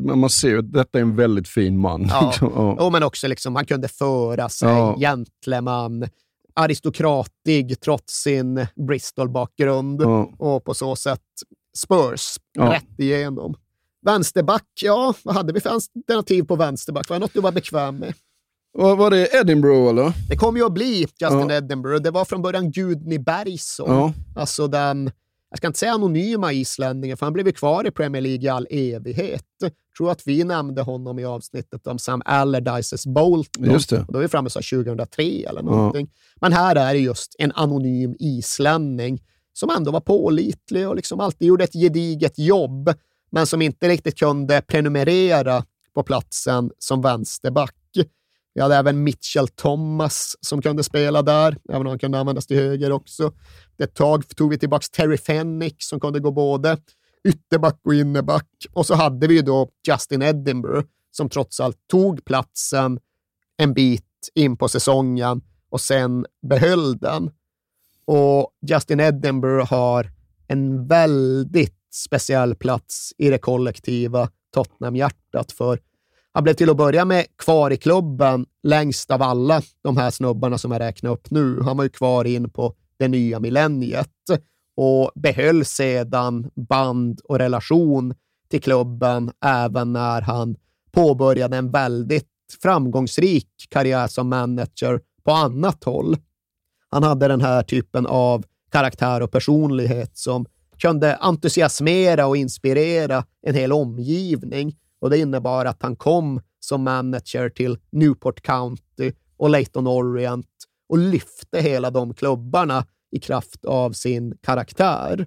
man ser ju att detta är en väldigt fin man. Ja. Ja. Jo, men också liksom, han kunde föra sig, Ja. gentleman, aristokratig trots sin Bristol-bakgrund Ja. och på så sätt Spurs Ja. rätt igenom. Vänsterback, ja, vad hade vi för alternativ på vänsterback? Var det något du var bekväm med? Var, var det Edinburgh eller? Det kom ju att bli Justin Ja. Edinburgh. Det var från början Gudny Bergson. Ja. Alltså den jag ska inte säga anonyma islänningen, för han blev ju kvar i Premier League i all evighet. Jag tror att vi nämnde honom i avsnittet om Sam Allardyces Bolton. Just det. Och då är vi framme så 2003 eller någonting. Men här är det just en anonym islänning som ändå var pålitlig och liksom alltid gjorde ett gediget jobb, men som inte riktigt kunde prenumerera på platsen som vänsterback. Vi hade även Mitchell Thomas som kunde spela där, även om han kunde användas till höger också. Ett tag tog vi tillbaka Terry Fennick som kunde gå både ytterback och innerback. Och så hade vi ju då Justin Edinburgh som trots allt tog platsen en bit in på säsongen och sen behöll den. Och Justin Edinburgh har en väldigt speciell plats i det kollektiva Tottenham-hjärtat för han blev till att börja med kvar i klubben längst av alla de här snubbarna som jag räknar upp nu. Han var ju kvar in på det nya millenniet och behöll sedan band och relation till klubben även när han påbörjade en väldigt framgångsrik karriär som manager på annat håll. Han hade den här typen av karaktär och personlighet som kunde entusiasmera och inspirera en hel omgivning och det innebar att han kom som manager till Newport County och Leighton Orient och lyfte hela de klubbarna i kraft av sin karaktär.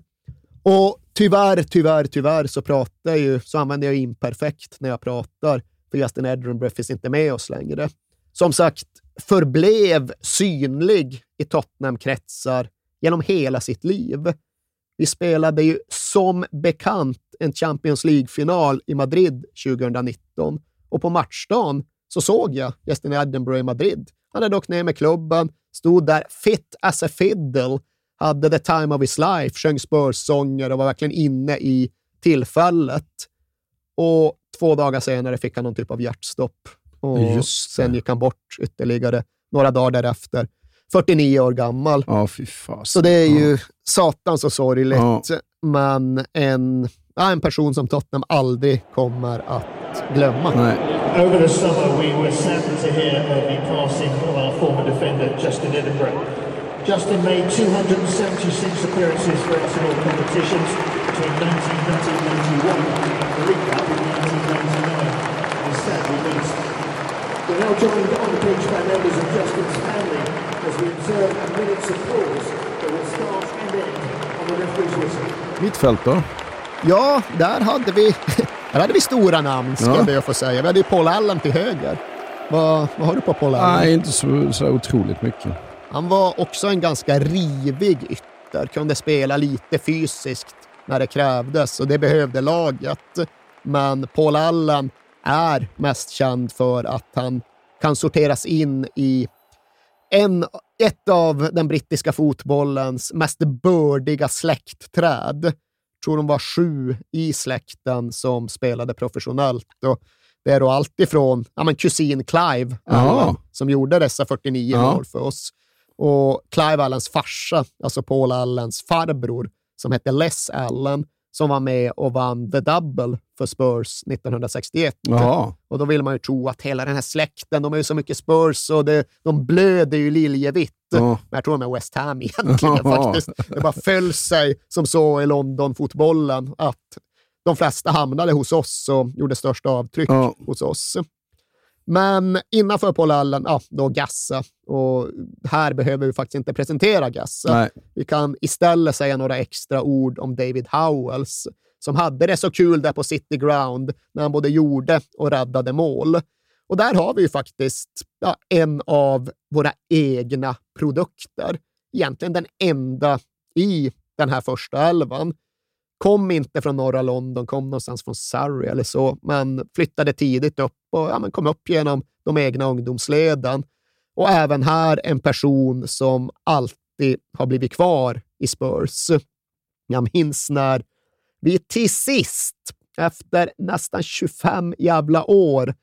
Och tyvärr, tyvärr, tyvärr så pratar jag ju, så använder jag imperfekt när jag pratar, för Justin Edinburgh finns inte med oss längre. Som sagt, förblev synlig i Tottenham-kretsar genom hela sitt liv. Vi spelade ju som bekant en Champions League-final i Madrid 2019 och på matchdagen så såg jag Justin Edinburgh i Madrid. Han hade åkt ner med klubben, stod där fit as a fiddle, hade the time of his life, sjöng Spurs-sånger och var verkligen inne i tillfället. Och två dagar senare fick han någon typ av hjärtstopp. Och sen gick han bort ytterligare några dagar därefter. 49 år gammal. Ja, fy fas. Så det är ju satans så sorgligt, ja. men en, ja, en person som Tottenham aldrig kommer att glömma. Nej. Over the summer we were saddened to hear of the passing of our former defender Justin Edinburgh. Justin made 276 appearances for Arsenal competitions between 1990 and 91, the League Cup in 1999, and sadly missed. We're now joined on the pitch by members of Justin's family Mittfält då? Ja, där hade vi, där hade vi stora namn, ska Ja. jag be att få säga. Vi hade ju Paul Allen till höger. Vad, vad har du på Paul Allen? Nej, inte så, så otroligt mycket. Han var också en ganska rivig ytter, kunde spela lite fysiskt när det krävdes och det behövde laget. Men Paul Allen är mest känd för att han kan sorteras in i en, ett av den brittiska fotbollens mest bördiga släktträd. Jag tror de var sju i släkten som spelade professionellt. Och det är då alltifrån ja, men kusin Clive. Allen, som gjorde dessa 49 Ja. mål för oss. Och Clive Allens farsa, alltså Paul Allens farbror, som hette Les Allen, som var med och vann The Double för Spurs 1961. Jaha. Och då vill man ju tro att hela den här släkten, de är ju så mycket Spurs och det, de blöder ju liljevitt. Ja. Men jag tror de är West Ham egentligen Ja. faktiskt. Det bara föll sig som så i London-fotbollen att de flesta hamnade hos oss och gjorde största avtryck Ja. hos oss. Men innanför Paul Allen, ja, då Gassa. Och här behöver vi faktiskt inte presentera Gassa. Nej. Vi kan istället säga några extra ord om David Howells, som hade det så kul där på City Ground när han både gjorde och räddade mål. Och där har vi ju faktiskt ja, en av våra egna produkter. Egentligen den enda i den här första elvan. Kom inte från norra London, kom någonstans från Surrey eller så, men flyttade tidigt upp och ja, men kom upp genom de egna ungdomsleden. Och även här en person som alltid har blivit kvar i Spurs. Jag minns när vi till sist, efter nästan 25 jävla år,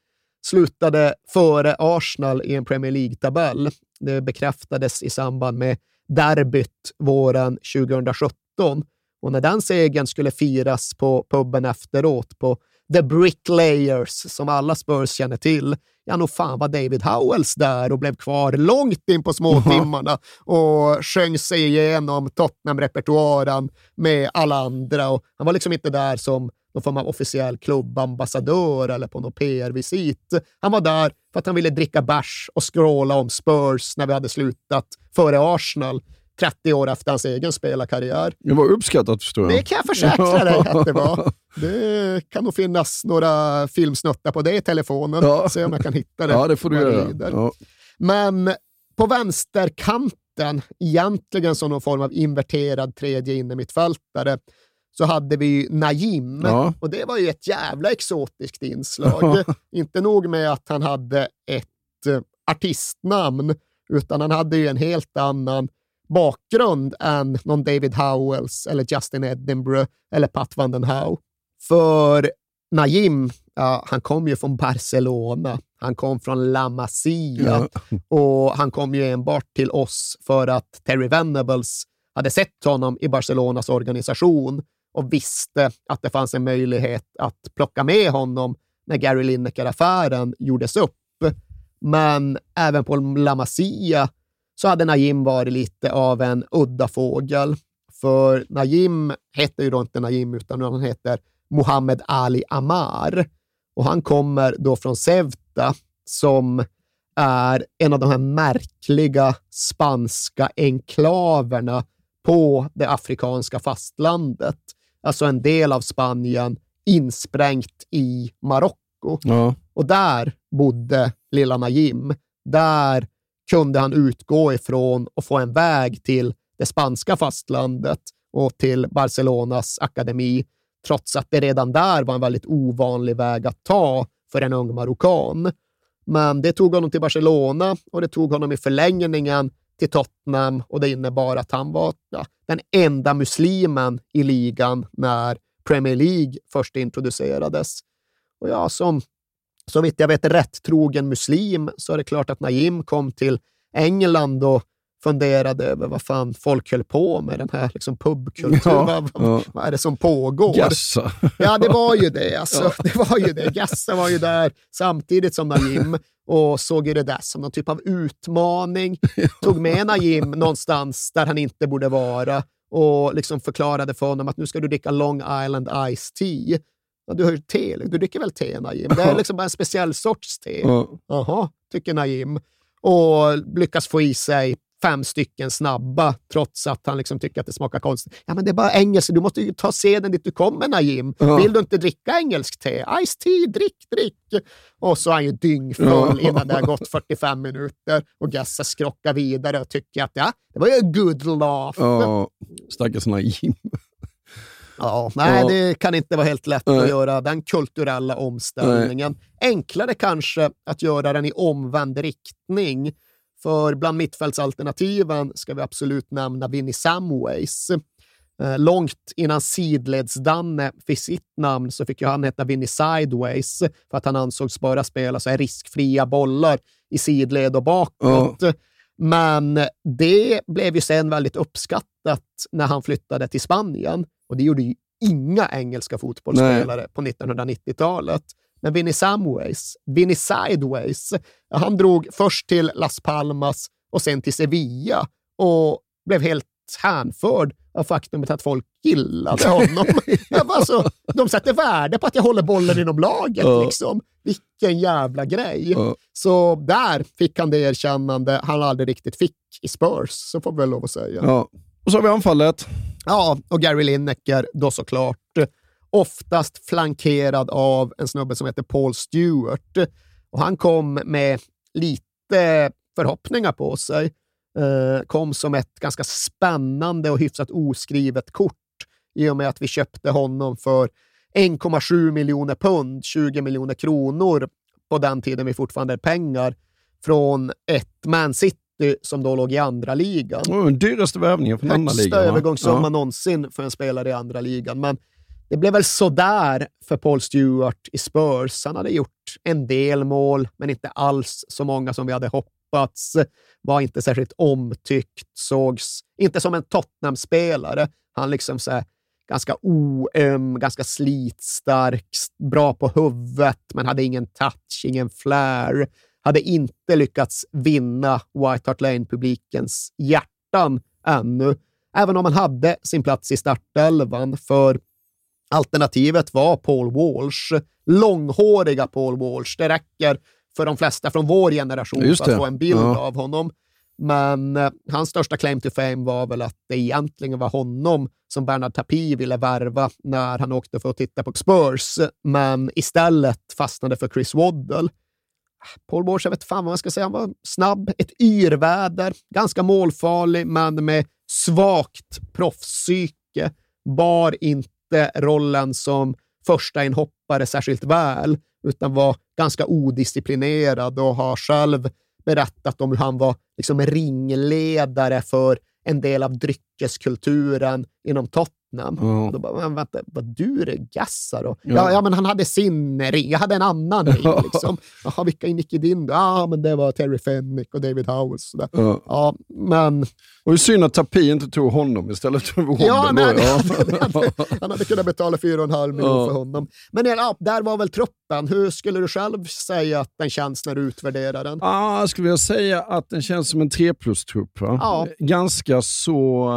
slutade före Arsenal i en Premier League-tabell. Det bekräftades i samband med derbyt våren 2017. Och när den segern skulle firas på puben efteråt, på The Bricklayers, som alla Spurs känner till, ja, nog fan var David Howells där och blev kvar långt in på småtimmarna och sjöng sig igenom Tottenham-repertoaren med alla andra. Och han var liksom inte där som någon form av officiell klubbambassadör eller på någon PR-visit. Han var där för att han ville dricka bärs och skråla om Spurs när vi hade slutat före Arsenal. 30 år efter hans egen spelarkarriär. Det var uppskattat förstår jag. Det kan jag försäkra dig att det var. Det kan nog finnas några filmsnuttar på det i telefonen. Ja. Se om jag kan hitta det. Ja, det får du göra. Ja. Men på vänsterkanten, egentligen som någon form av inverterad tredje innermittfältare, så hade vi Najim. Ja. Och det var ju ett jävla exotiskt inslag. Inte nog med att han hade ett eh, artistnamn, utan han hade ju en helt annan bakgrund än någon David Howells eller Justin Edinburgh eller Pat van den Hau. För Najim, ja, han kom ju från Barcelona. Han kom från La Masia och han kom ju enbart till oss för att Terry Venables hade sett honom i Barcelonas organisation och visste att det fanns en möjlighet att plocka med honom när Gary Lineker-affären gjordes upp. Men även på La Masia så hade Najim varit lite av en udda fågel. För Najim heter ju då inte Najim, utan han heter Mohammed Ali Amar. Och han kommer då från Ceuta, som är en av de här märkliga spanska enklaverna på det afrikanska fastlandet. Alltså en del av Spanien insprängt i Marocko. Ja. Och där bodde lilla Najim. Där kunde han utgå ifrån och få en väg till det spanska fastlandet och till Barcelonas akademi, trots att det redan där var en väldigt ovanlig väg att ta för en ung marockan. Men det tog honom till Barcelona och det tog honom i förlängningen till Tottenham och det innebar att han var ja, den enda muslimen i ligan när Premier League först introducerades. Och ja, som så vitt jag vet rätt trogen muslim så är det klart att Najim kom till England och funderade över vad fan folk höll på med, den här liksom pubkulturen. Ja, vad, ja. vad är det som pågår? Gassa. Ja, det var ju det. Alltså, Det var ju det. Gassa var ju där samtidigt som Najim och såg ju det där som någon typ av utmaning. Tog med Najim någonstans där han inte borde vara och liksom förklarade för honom att nu ska du dricka Long Island Ice Tea. Ja, du har ju te, du dricker väl te Najim? Det är liksom bara en speciell sorts te. Ja. Jaha, tycker Najim. Och lyckas få i sig fem stycken snabba, trots att han liksom tycker att det smakar konstigt. Ja, men det är bara engelska. Du måste ju ta seden dit du kommer, Najim. Ja. Vill du inte dricka engelsk te? Ice tea, drick, drick. Och så är han ju dyngfull Ja. innan det har gått 45 minuter och Gassa skrockar vidare och tycker att ja, det var ju a good laugh. Ja, stackars Najim. Ja, nej, det kan inte vara helt lätt Nej. att göra den kulturella omställningen. Enklare kanske att göra den i omvänd riktning. För bland mittfältsalternativen ska vi absolut nämna Vinnie Samways. Eh, Långt innan sidledsdanne fick sitt namn så fick ju han heta Vinnie Sideways för att han ansågs bara spela så här riskfria bollar i sidled och bakåt. Men det blev ju sen väldigt uppskattat när han flyttade till Spanien och det gjorde ju inga engelska fotbollsspelare på 1990-talet. Men Vinnie Samways, Vinnie Sideways, han drog först till Las Palmas och sen till Sevilla och blev helt hänförd av faktumet att folk gillade honom. Jag bara så, de sätter värde på att jag håller bollen inom laget. Ja. Liksom. Vilken jävla grej. Ja. Så där fick han det erkännande han aldrig riktigt fick i Spurs, så får vi väl lov att säga. Ja. Och så har vi anfallet. Ja, och Gary Lineker då såklart. Oftast flankerad av en snubbe som heter Paul Stewart. Och han kom med lite förhoppningar på sig. Eh, kom som ett ganska spännande och hyfsat oskrivet kort i och med att vi köpte honom för 1,7 miljoner pund, 20 miljoner kronor på den tiden vi fortfarande är pengar, från ett Man City som då låg i andra ligan. Oh, den dyraste värvningen från andra Högsta ligan. va? övergångssumma Ja. någonsin för en spelare i andra ligan. Men det blev väl sådär för Paul Stewart i Spurs. Han hade gjort en del mål, men inte alls så många som vi hade hoppats. Var inte särskilt omtyckt, sågs inte som en Tottenham-spelare. Han liksom så här, ganska oöm, ganska slitstark, bra på huvudet, men hade ingen touch, ingen flair. Hade inte lyckats vinna White Hart Lane-publikens hjärtan ännu, även om han hade sin plats i startelvan, för alternativet var Paul Walsh. Långhåriga Paul Walsh. Det räcker för de flesta från vår generation för att få en bild ja. av honom. Men eh, hans största claim to fame var väl att det egentligen var honom som Bernard Tapie ville värva när han åkte för att titta på Spurs, men istället fastnade för Chris Waddle. Paul Borsch, jag vet fan vad man ska säga, han var snabb, ett yrväder, ganska målfarlig, men med svagt proffspsyke. Bar inte rollen som första inhoppare särskilt väl, utan var ganska odisciplinerad och har själv berättat om hur han var liksom ringledare för en del av dryckeskulturen inom Tottenham. Mm. Och då bara, men vänta, vad du är gassar? Och, ja. ja. ja, men han hade sin ring. Jag hade en annan ring. Liksom. Jaha, vilka ingick i din? Ja, men det var Terry Fennick och David Howells. Mm. Ja, men... Och synd att Tapi inte tog honom istället för Robben. Ja, nej. Han, hade, han hade kunnat betala 4,5 miljoner ja. för honom. Men ja, där var väl truppen. Hur skulle du själv säga att den känns när du utvärderar den? Ja, jag skulle vilja säga att den känns som en 3 plus-trupp. Ja. Ganska så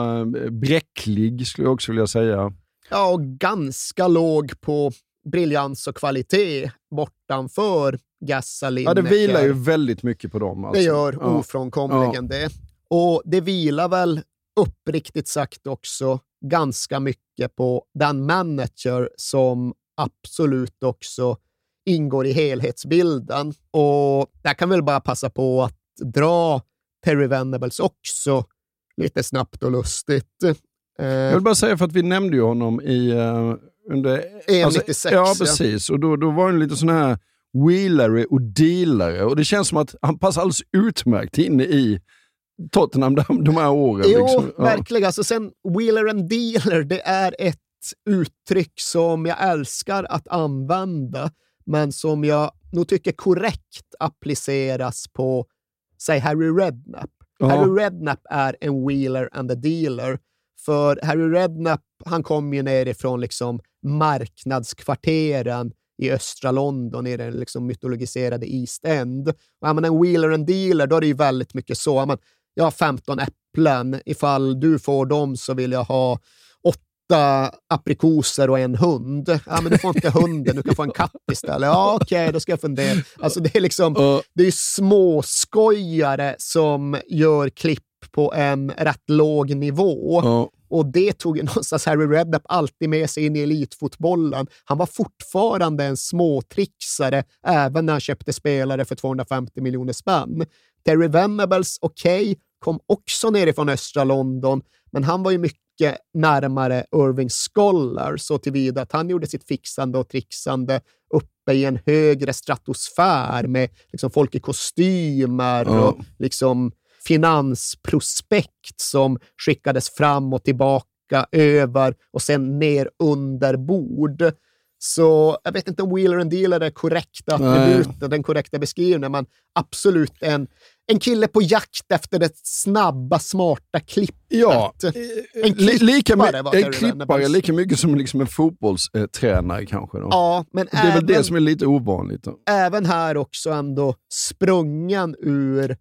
äh, bräcklig skulle jag också vilja säga. Ja, och ganska låg på briljans och kvalitet bortanför Gassalin. Ja, det vilar ju väldigt mycket på dem. Alltså. Det gör ja. ofrånkomligen ja. det. Och det vilar väl uppriktigt sagt också ganska mycket på den manager som absolut också ingår i helhetsbilden. Och där kan väl bara passa på att dra Terry Venables också lite snabbt och lustigt. Jag vill bara säga för att vi nämnde ju honom i uh, under... EM alltså, 96. Ja, precis. Och då, då var han lite sån här wheelare och dealare. Och det känns som att han passar alldeles utmärkt in i Tottenham de, de här åren. Jo, liksom. ja. verkligen. Alltså sen, wheeler and dealer, det är ett uttryck som jag älskar att använda, men som jag nog tycker korrekt appliceras på, säg Harry Redknapp. Ja. Harry Redknapp är en wheeler and a dealer för Harry Redknapp, han kom ju nerifrån liksom marknadskvarteren i östra London, i den liksom mytologiserade East End. Och är man en wheeler and dealer, då är det ju väldigt mycket så. Man, jag har 15 äpplen. Ifall du får dem så vill jag ha åtta aprikoser och en hund. Ja, men du får inte hunden, du kan få en katt istället. Ja, okej, okay, då ska jag fundera. Alltså, det är liksom, det är småskojare som gör klipp på en rätt låg nivå. Uh. Och det tog någonstans Harry Redknapp alltid med sig in i elitfotbollen. Han var fortfarande en småtrixare även när han köpte spelare för 250 miljoner spänn. Terry Venables, okej, okay, kom också nerifrån östra London, men han var ju mycket närmare Irving Scholar så tillvida att han gjorde sitt fixande och trixande uppe i en högre stratosfär med liksom folk i kostymer oh. och liksom finansprospekt som skickades fram och tillbaka, över och sen ner under bord. Så jag vet inte om Wheeler and Dealer är korrekta attributen, den korrekta beskrivningen, men absolut en, en kille på jakt efter det snabba, smarta klippet. Ja, en klippare, lika, var en klippare lika mycket som liksom en fotbollstränare kanske. Då. Ja, men det är även, väl det som är lite ovanligt. Då. Även här också ändå sprungen ur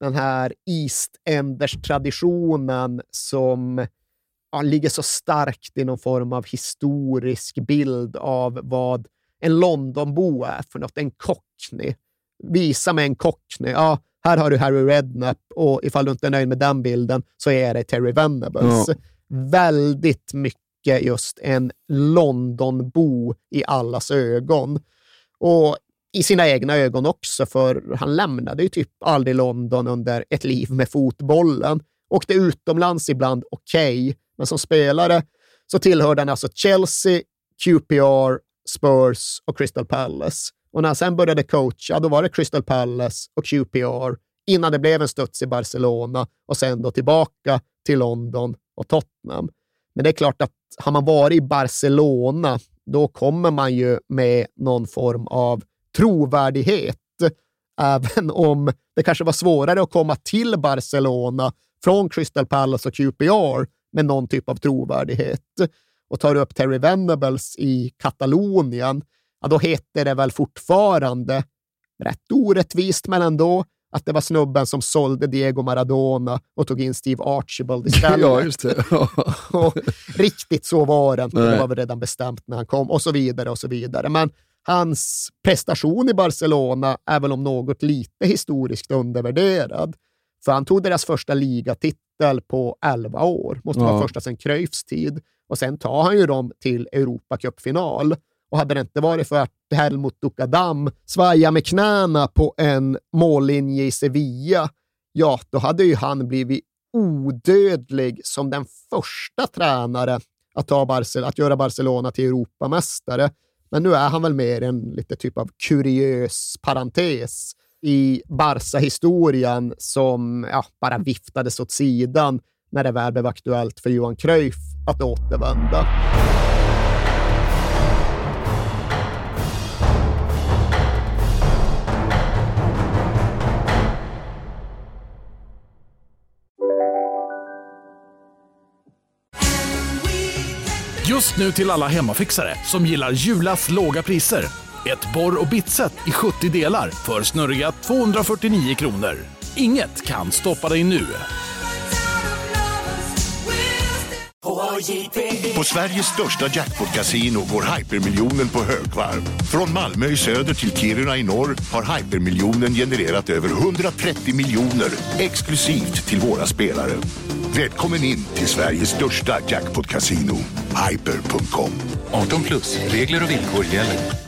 den här Eastenders-traditionen som ja, ligger så starkt i någon form av historisk bild av vad en Londonbo är för något. En cockney. Visa mig en cockney. Ja, här har du Harry Redknapp och ifall du inte är nöjd med den bilden så är det Terry Venables. Ja. Väldigt mycket just en Londonbo i allas ögon. Och i sina egna ögon också, för han lämnade ju typ aldrig London under ett liv med fotbollen. Åkte utomlands ibland, okej, okay, men som spelare så tillhörde han alltså Chelsea, QPR, Spurs och Crystal Palace. Och när han sen började coacha, då var det Crystal Palace och QPR innan det blev en studs i Barcelona och sen då tillbaka till London och Tottenham. Men det är klart att har man varit i Barcelona, då kommer man ju med någon form av trovärdighet, även om det kanske var svårare att komma till Barcelona från Crystal Palace och QPR med någon typ av trovärdighet. Och tar upp Terry Venables i Katalonien, ja, då heter det väl fortfarande, rätt orättvist men ändå, att det var snubben som sålde Diego Maradona och tog in Steve Archibald istället. ja, just det. och riktigt så var det inte. Det var väl redan bestämt när han kom och så vidare och så vidare. Men hans prestation i Barcelona är väl om något lite historiskt undervärderad. För han tog deras första ligatitel på 11 år. Måste Ja. vara första sedan Cruyffs tid. Och sen tar han ju dem till Europacupfinal. Och hade det inte varit för att Helmut Dukadam svaja med knäna på en mållinje i Sevilla, ja, då hade ju han blivit odödlig som den första tränare att, ta Barcel att göra Barcelona till Europamästare. Men nu är han väl mer en lite typ av kuriös parentes i Barca-historien som ja, bara viftades åt sidan när det väl blev aktuellt för Johan Cruyff att återvända. Just nu till alla hemmafixare som gillar Julas låga priser. Ett borr och bitset i 70 delar för snurriga 249 kronor. Inget kan stoppa dig nu. På Sveriges största jackpot-kasino går hypermiljonen på högvarv. Från Malmö i söder till Kiruna i norr har hypermiljonen genererat över 130 miljoner exklusivt till våra spelare. Välkommen in till Sveriges största jackpot-kasino, hyper.com. 18 plus, regler och villkor gäller.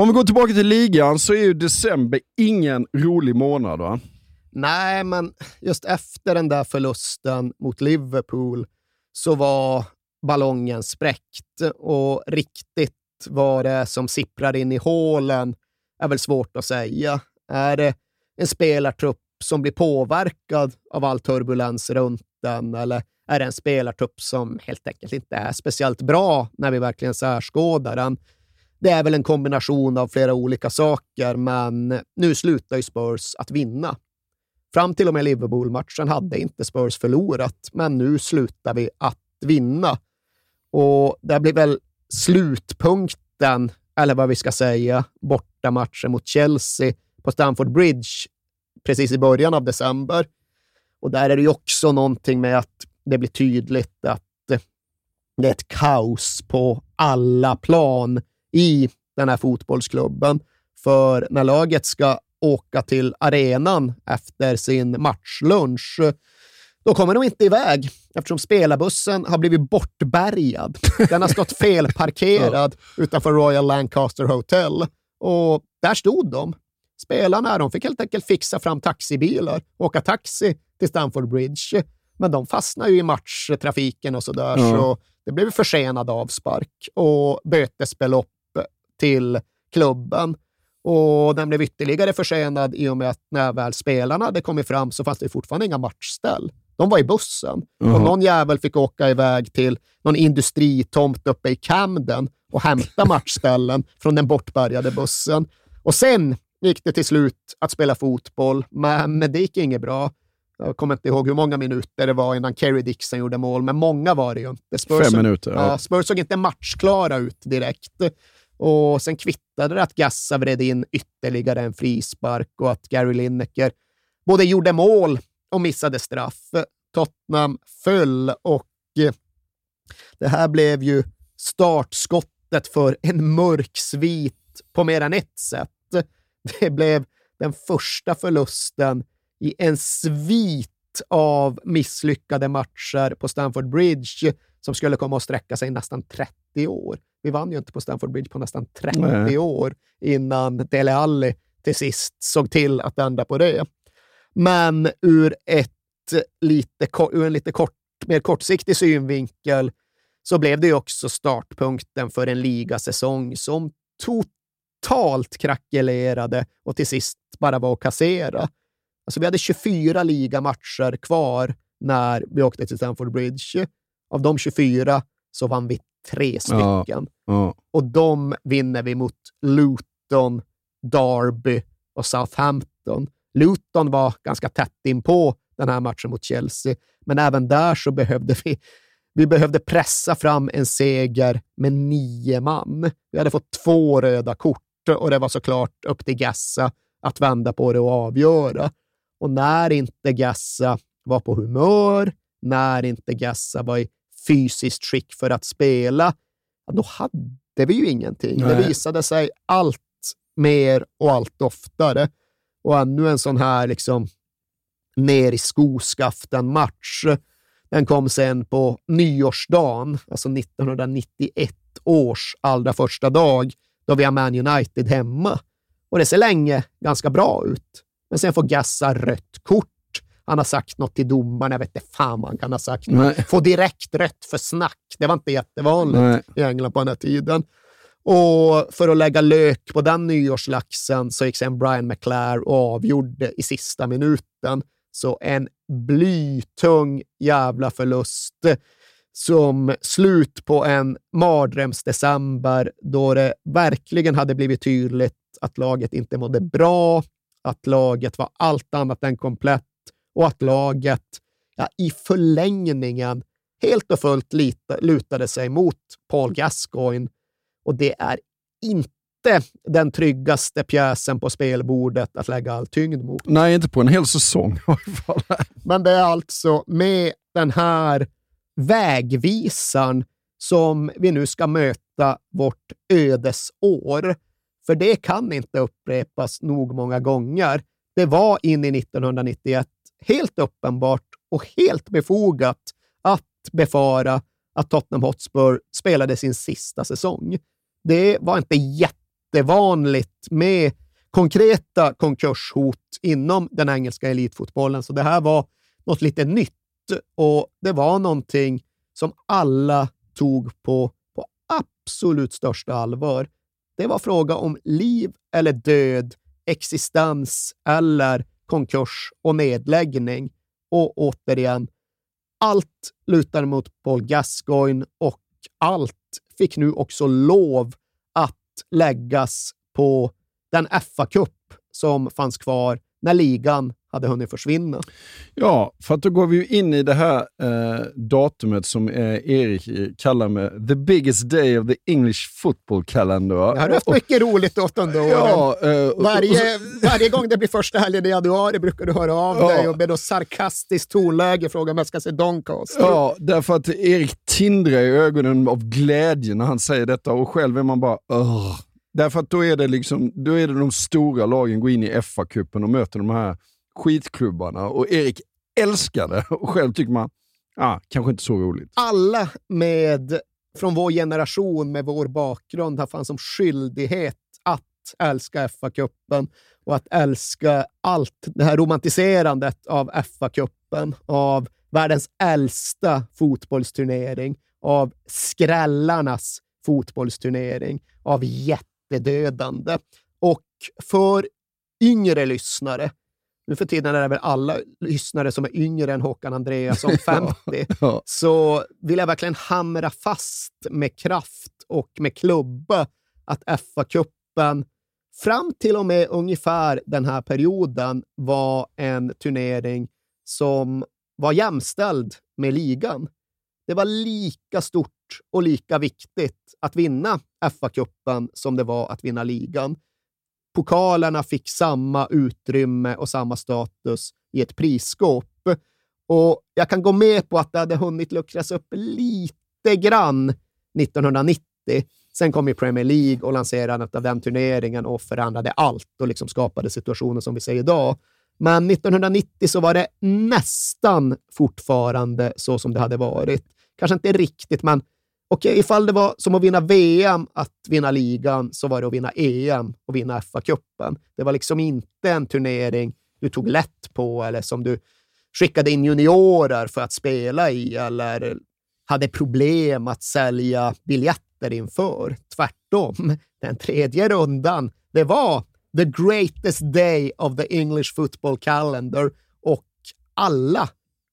Om vi går tillbaka till ligan så är ju december ingen rolig månad va? Nej, men just efter den där förlusten mot Liverpool så var ballongen spräckt och riktigt vad det är som sipprar in i hålen är väl svårt att säga. Är det en spelartrupp som blir påverkad av all turbulens runt den eller är det en spelartrupp som helt enkelt inte är speciellt bra när vi verkligen särskådar den? Det är väl en kombination av flera olika saker, men nu slutar ju Spurs att vinna. Fram till och med Liverpool-matchen hade inte Spurs förlorat, men nu slutar vi att vinna. Och det blir väl slutpunkten, eller vad vi ska säga, bortamatchen mot Chelsea på Stamford Bridge precis i början av december. Och där är det ju också någonting med att det blir tydligt att det är ett kaos på alla plan i den här fotbollsklubben. För när laget ska åka till arenan efter sin matchlunch, då kommer de inte iväg eftersom spelarbussen har blivit bortbärgad. Den har stått felparkerad utanför Royal Lancaster Hotel och där stod de. Spelarna de fick helt enkelt fixa fram taxibilar och åka taxi till Stamford Bridge. Men de fastnade ju i matchtrafiken och sådär, Ja. så det blev försenad avspark och bötesbelopp till klubben. Och den blev ytterligare försenad i och med att när väl spelarna hade kommit fram så fanns det fortfarande inga matchställ. De var i bussen och Jaha. någon jävel fick åka iväg till någon industritomt uppe i Camden och hämta matchställen från den bortbärgade bussen. Och sen gick det till slut att spela fotboll, men det gick inget bra. Jag kommer inte ihåg hur många minuter det var innan Kerry Dixon gjorde mål, men många var det ju inte. Spurs Fem minuter. Ja, Spurs såg inte matchklara ut direkt. Och sen kvittade det att Gassa vred in ytterligare en frispark och att Gary Lineker både gjorde mål och missade straff. Tottenham föll och eh, det här blev ju startskottet för en mörk svit på mer än ett sätt. Det blev den första förlusten i en svit av misslyckade matcher på Stamford Bridge som skulle komma att sträcka sig nästan 30 år. Vi vann ju inte på Stamford Bridge på nästan 30 Nej. år innan Dele Alli till sist såg till att ändra på det. Men ur, ett lite, ur en lite mer kortsiktig synvinkel så blev det ju också startpunkten för en ligasäsong som totalt krackelerade och till sist bara var att kassera. Alltså vi hade 24 ligamatcher kvar när vi åkte till Stamford Bridge. Av de 24 så vann vi tre stycken. Ja. Och de vinner vi mot Luton, Derby och Southampton. Luton var ganska tätt in på den här matchen mot Chelsea, men även där så behövde vi vi behövde pressa fram en seger med nio man. Vi hade fått två röda kort och det var såklart upp till Gassa att vända på det och avgöra. Och när inte Gassa var på humör, när inte Gassa var i fysiskt skick för att spela, då hade vi ju ingenting. Nej. Det visade sig allt mer och allt oftare. Och ännu en sån här liksom ner i skoskaften-match. Den kom sen på nyårsdagen, alltså 1991 års allra första dag, då vi har Man United hemma. Och det ser länge ganska bra ut. Men sen får Gassa rött kort. Han har sagt något till domaren, jag vet inte fan vad han kan ha sagt. Nej. Får direkt rött för snack. Det var inte jättevanligt Nej. i England på den här tiden. Och för att lägga lök på den nyårslaxen så gick sen Brian McClare och avgjorde i sista minuten. Så en blytung jävla förlust som slut på en mardrömsdecember då det verkligen hade blivit tydligt att laget inte mådde bra, att laget var allt annat än komplett och att laget ja, i förlängningen helt och fullt lita, lutade sig mot Paul Gascoigne. Och det är inte den tryggaste pjäsen på spelbordet att lägga all tyngd mot. Nej, inte på en hel säsong i alla fall. Men det är alltså med den här vägvisaren som vi nu ska möta vårt ödesår. För det kan inte upprepas nog många gånger. Det var in i 1991 helt uppenbart och helt befogat att befara att Tottenham Hotspur spelade sin sista säsong. Det var inte jättevanligt med konkreta konkurshot inom den engelska elitfotbollen, så det här var något lite nytt och det var någonting som alla tog på, på absolut största allvar. Det var fråga om liv eller död, existens eller konkurs och nedläggning. Och återigen, allt lutar mot Paul Gascoigne och allt fick nu också lov att läggas på den FA-cup som fanns kvar när ligan hade hunnit försvinna. Ja, för att då går vi in i det här eh, datumet som eh, Erik kallar med the biggest day of the English football calendar. Jag har haft Och- mycket roligt åt under åren. Ja, eh, och- varje, varje gång det blir första helgen i januari brukar du höra av Ja. dig och med sarkastiskt tonläge fråga om jag ska se Doncaster. Ja, därför att Erik tindrar i ögonen av glädje när han säger detta och själv är man bara Ugh. Därför att då är det liksom, då är det de stora lagen går in i FA-cupen och möter de här skitklubbarna och Erik älskade och själv tycker man, ah, kanske inte så roligt. Alla med, från vår generation med vår bakgrund har fan som skyldighet att älska FA-cupen och att älska allt det här romantiserandet av FA-cupen, av världens äldsta fotbollsturnering, av skrällarnas fotbollsturnering, av jättedödande. Och för yngre lyssnare, nu för tiden är det väl alla lyssnare som är yngre än Håkan Andreasson, 50, Ja. så vill jag verkligen hamra fast med kraft och med klubba att FA-cupen fram till och med ungefär den här perioden var en turnering som var jämställd med ligan. Det var lika stort och lika viktigt att vinna FA-cupen som det var att vinna ligan. Pokalerna fick samma utrymme och samma status i ett prisskåp. Och jag kan gå med på att det hade hunnit luckras upp lite grann 1990. Sen kom ju Premier League och lanserandet av den turneringen och förändrade allt och liksom skapade situationen som vi ser idag. Men 1990 så var det nästan fortfarande så som det hade varit. Kanske inte riktigt, men okej, ifall det var som att vinna VM att vinna ligan så var det att vinna EM och vinna FA-cupen. Det var liksom inte en turnering du tog lätt på eller som du skickade in juniorer för att spela i eller hade problem att sälja biljetter inför. Tvärtom, den tredje rundan, det var the greatest day of the English football calendar och alla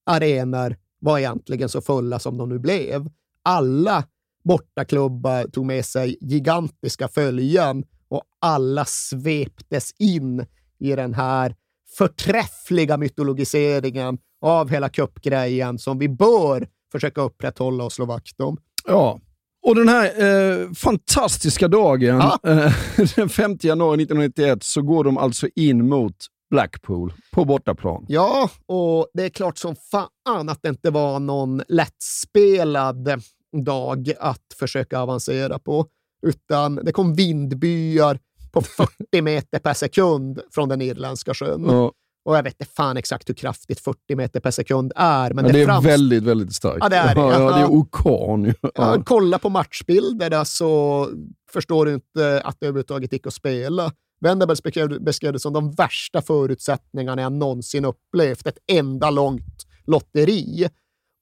arenor var egentligen så fulla som de nu blev. Alla bortaklubbar tog med sig gigantiska följen och alla sveptes in i den här förträffliga mytologiseringen av hela cupgrejen som vi bör försöka upprätthålla och slå vakt om. Ja, och den här eh, fantastiska dagen, Ja. eh, den 5 januari 1991, så går de alltså in mot Blackpool på bortaplan. Ja, och det är klart som fan att det inte var någon lättspelad dag att försöka avancera på, utan det kom vindbyar på 40 meter per sekund från den irländska sjön. Ja. Och jag vet inte fan exakt hur kraftigt 40 meter per sekund är, men ja, det är framst- väldigt, väldigt starkt. Ja, det är det. Ja, ja, det är orkan. Ja, kolla på matchbilderna så förstår du inte att det överhuvudtaget gick att spela. Wennerberg beskrev, beskrev det som de värsta förutsättningarna jag någonsin upplevt. Ett enda långt lotteri.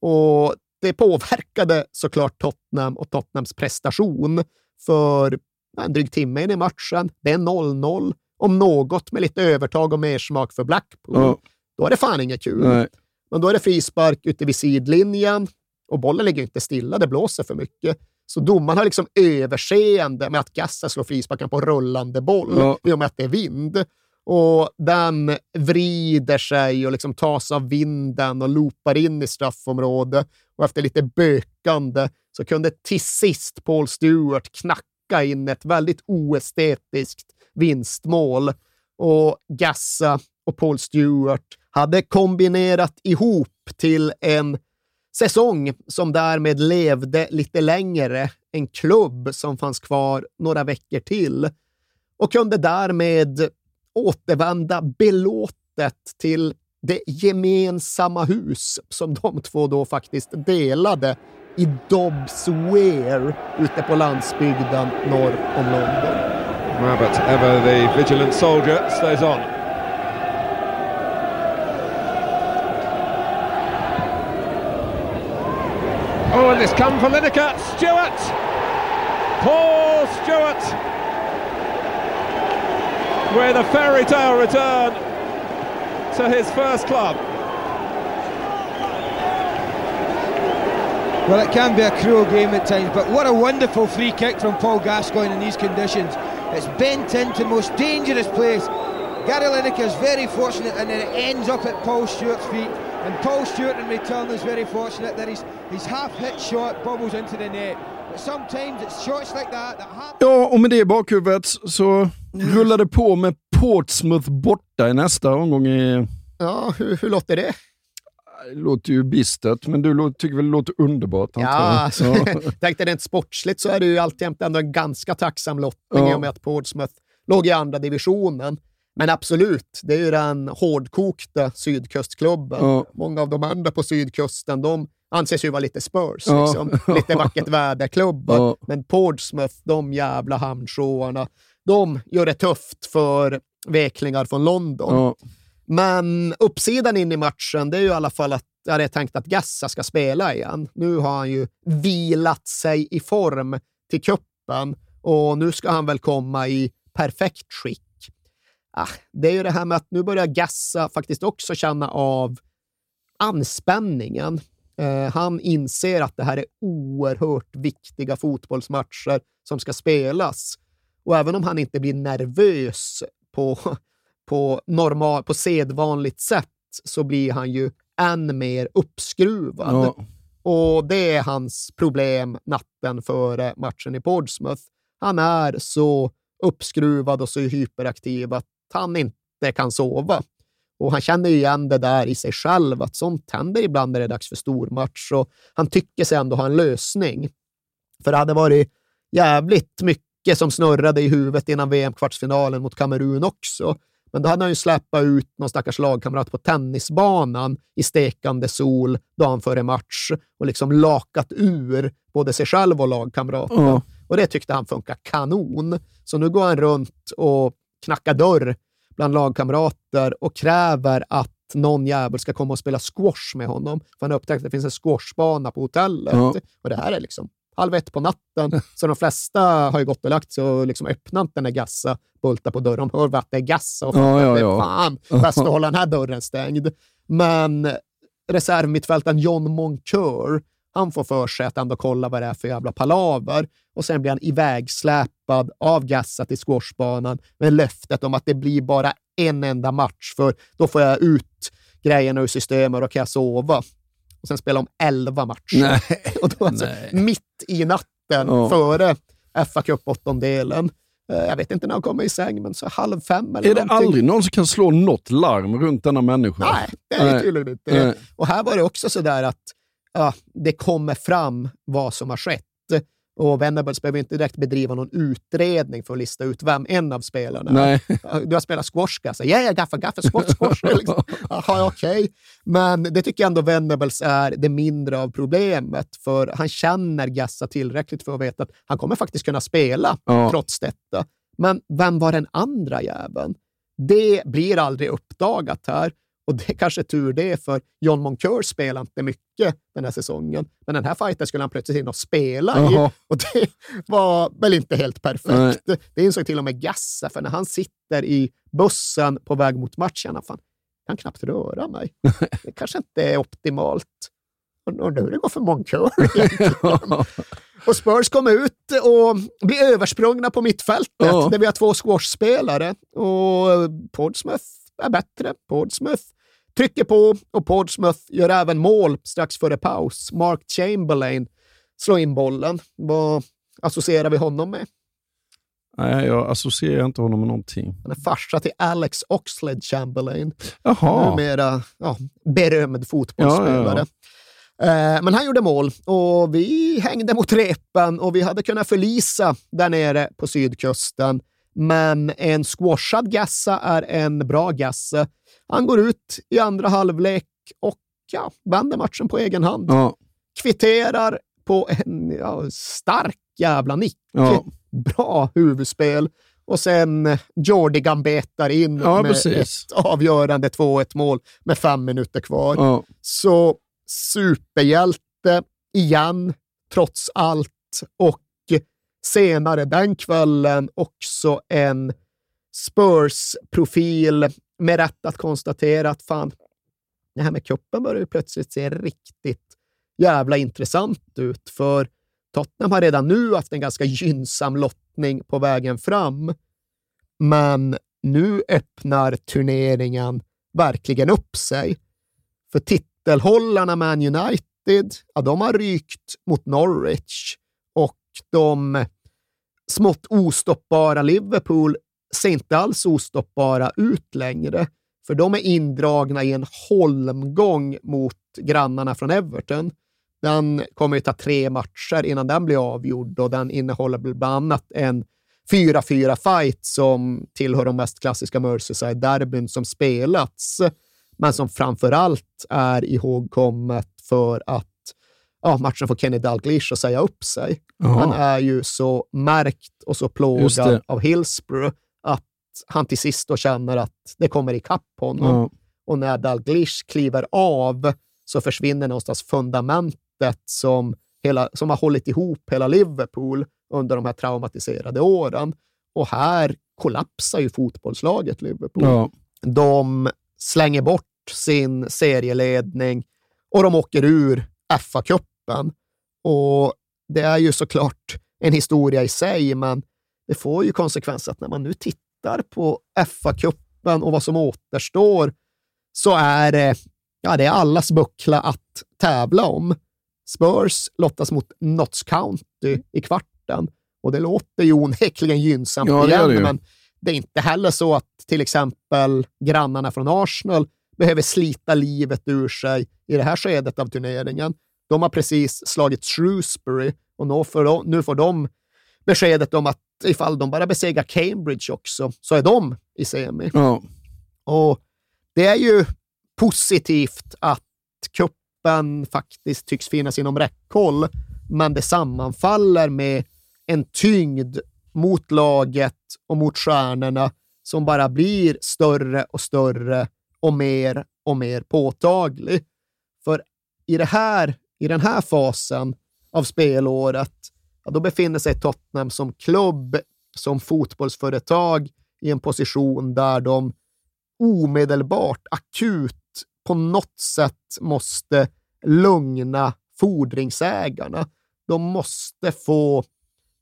Och det påverkade såklart Tottenham och Tottenhams prestation. För en dryg timme in i matchen, det är 0-0. Om något med lite övertag och mersmak för Blackpool. Ja. Då är det fan inget kul. Nej. Men då är det frispark ute vid sidlinjen och bollen ligger inte stilla, det blåser för mycket. Så domaren har liksom överseende med att Gassa slår frisparken på rullande boll Ja. i och med att det är vind. Och den vrider sig och liksom tas av vinden och loopar in i straffområdet. Och efter lite bökande så kunde till sist Paul Stewart knacka in ett väldigt oestetiskt vinstmål. Och Gassa och Paul Stewart hade kombinerat ihop till en säsong som därmed levde lite längre. En klubb som fanns kvar några veckor till och kunde därmed återvända belåtet till det gemensamma hus som de två då faktiskt delade i Dobbs Weir ute på landsbygden norr om London. Rabbit, ever the vigilant soldier, stays on. Oh, and this come for Lineker. Stewart! Paul Stewart! With a fairy tale return to his first club. Well, it can be a cruel game at times, but what a wonderful free kick from Paul Gascoigne in these conditions. It's bent into the most dangerous place. Gary Lineker is very fortunate, and then it ends up at Paul Stewart's feet. And Paul Stewart in return is very fortunate that his, his half-hit shot bobbles into the net. But sometimes it's shots like that that happen. Ja, och med det i bakhuvudet så rullar det på med Portsmouth borta i nästa omgång. I, Ja, hur, hur låter det? det låter ju bistert, men du tycker väl det låter underbart? Ja, alltså, Ja. tänkte rent sportsligt så är det ju alltjämt ändå en ganska tacksam lottning Ja. i och med att Portsmouth låg i andra divisionen. Men absolut, det är ju den hårdkokta sydkustklubben. Ja. Många av de andra på sydkusten, de anses ju vara lite Spurs, Ja. liksom. lite vackert väderklubbar. Ja. Men Portsmouth, de jävla hamnshoarna, de gör det tufft för veklingar från London. Ja. Men uppsidan in i matchen, det är ju i alla fall att jag hade tänkt att Gassa ska spela igen. Nu har han ju vilat sig i form till kuppen och nu ska han väl komma i perfekt skick. Ah, det är ju det här med att nu börjar Gassa faktiskt också känna av anspänningen. Eh, han inser att det här är oerhört viktiga fotbollsmatcher som ska spelas. Och även om han inte blir nervös på, på, normal, på sedvanligt sätt så blir han ju än mer uppskruvad. Ja. Och det är hans problem natten före matchen i Portsmouth. Han är så uppskruvad och så hyperaktiv att han inte kan sova. Och han känner ju igen det där i sig själv, att sånt händer ibland när det är dags för stormatch. Och han tycker sig ändå ha en lösning. För det hade varit jävligt mycket som snurrade i huvudet innan VM-kvartsfinalen mot Kamerun också. Men då hade han ju släppt ut någon stackars lagkamrat på tennisbanan i stekande sol dagen före match och liksom lakat ur både sig själv och lagkamraten. Ja. Och det tyckte han funkar kanon. Så nu går han runt och knackar dörr bland lagkamrater och kräver att någon jävel ska komma och spela squash med honom. För han har upptäckt att det finns en squashbana på hotellet. Ja. Och det här är liksom halv ett på natten. Så de flesta har ju gått och lagt sig och liksom öppnat den där Gassa, bultar på dörren. De hör att det är Gassa och Ja, ja, ja. fan bäst att hålla den här dörren stängd. Men reservmittfältaren John Moncur, han får för sig att ändå kolla vad det är för jävla palaver och sen blir han ivägsläpad av Gassa till squashbanan med löftet om att det blir bara en enda match, för då får jag ut grejerna ur systemet och kan jag sova. Och sen spelar de elva matcher. Nej. Och då alltså, mitt i natten Ja. före fa Cup åttondelen. Eh, Jag vet inte när han kommer i säng, men så halv fem eller Är det någonting. aldrig någon som kan slå något larm runt denna människa? Nej, det är Nej. tydligen inte det. Nej. Och här var det också så där att ja, det kommer fram vad som har skett. Och Venables behöver inte direkt bedriva någon utredning för att lista ut vem en av spelarna. Nej. Du har spelat squash, Gassa. Ja, ja, gaffa, gaffa, squash, squash. liksom. Jaha, okej. Men det tycker jag ändå Venables är det mindre av problemet, för han känner Gassa tillräckligt för att veta att han kommer faktiskt kunna spela Ja. trots detta. Men vem var den andra jäveln? Det blir aldrig uppdagat här. Och det är kanske tur det, för John Moncur spelar inte mycket den här säsongen. Men den här fighten skulle han plötsligt in och spela i. Och det var väl inte helt perfekt. Nej. Det insåg till och med Gassa, för när han sitter i bussen på väg mot matchen, jag kan knappt röra mig. Det kanske inte är optimalt. Undrar hur det går för Moncur. Och Spurs kom ut och blir översprungna på mittfältet Ja. där vi har två squashspelare. Och Portsmouth är bättre. Portsmouth trycker på och Portsmouth gör även mål strax före paus. Mark Chamberlain slår in bollen. Vad associerar vi honom med? Nej, jag associerar inte honom med någonting. Han är farsa till Alex Oxlade Chamberlain. Jaha. Numera ja, berömd fotbollsspelare. Ja, Eh, Men han gjorde mål och vi hängde mot repen och vi hade kunnat förlisa där nere på sydkusten. Men en squashad Gassa är en bra Gassa. Han går ut i andra halvlek och ja, vänder matchen på egen hand. Ja. Kvitterar på en ja, stark jävla nick. Ja. Bra huvudspel. Och sen Jordi Gambetar in Ja, med precis. ett avgörande 2-1 mål med fem minuter kvar. Ja. Så superhjälte igen, trots allt. Och senare den kvällen också en Spurs-profil med rätt att konstatera att fan, det här med kuppen börjar ju plötsligt se riktigt jävla intressant ut. För Tottenham har redan nu haft en ganska gynnsam lottning på vägen fram. Men nu öppnar turneringen verkligen upp sig. För titelhållarna Man United, ja, de har rykt mot Norwich de smått ostoppbara Liverpool ser inte alls ostoppbara ut längre. För de är indragna i en holmgång mot grannarna från Everton. Den kommer ju ta tre matcher innan den blir avgjord och den innehåller bland annat en 4-4 fight som tillhör de mest klassiska Merseyside-derbyn som spelats, men som framför allt är ihågkommet för att ja, matchen får Kenny Dalglish att säga upp sig. Jaha. Han är ju så märkt och så plågad av Hillsborough att han till sist då känner att det kommer ikapp honom. Ja. Och när Dalglish kliver av så försvinner någonstans fundamentet som, hela, som har hållit ihop hela Liverpool under de här traumatiserade åren. Och här kollapsar ju fotbollslaget Liverpool. Ja. De slänger bort sin serieledning och de åker ur FA-cupen. Och det är ju såklart en historia i sig, men det får ju konsekvenser att när man nu tittar på FA-cupen och vad som återstår så är det, ja, det är allas buckla att tävla om. Spurs lottas mot Notts County i kvarten och det låter ju onekligen gynnsamt Ja, det igen, det ju. men det är inte heller så att till exempel grannarna från Arsenal behöver slita livet ur sig i det här skedet av turneringen. De har precis slagit Shrewsbury och nu får de, nu får de beskedet om att ifall de bara besegrar Cambridge också, så är de i semi. Ja. Och det är ju positivt att kuppen faktiskt tycks finnas inom räckhåll, men det sammanfaller med en tyngd mot laget och mot stjärnorna som bara blir större och större och mer och mer påtaglig. För i, det här, i den här fasen av spelåret, ja, då befinner sig Tottenham som klubb, som fotbollsföretag i en position där de omedelbart, akut, på något sätt måste lugna fordringsägarna. De måste få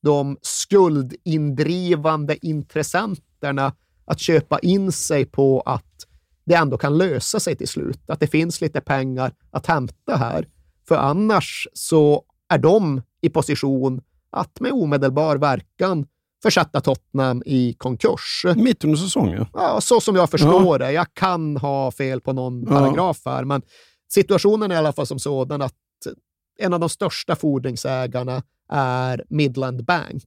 de skuldindrivande intressenterna att köpa in sig på att det ändå kan lösa sig till slut, att det finns lite pengar att hämta här. För annars så är de i position att med omedelbar verkan försätta Tottenham i konkurs. Mitt under säsongen? Ja, så som jag förstår ja. det. Jag kan ha fel på någon ja. paragraf här, men situationen är i alla fall som sådan att en av de största fordringsägarna är Midland Bank.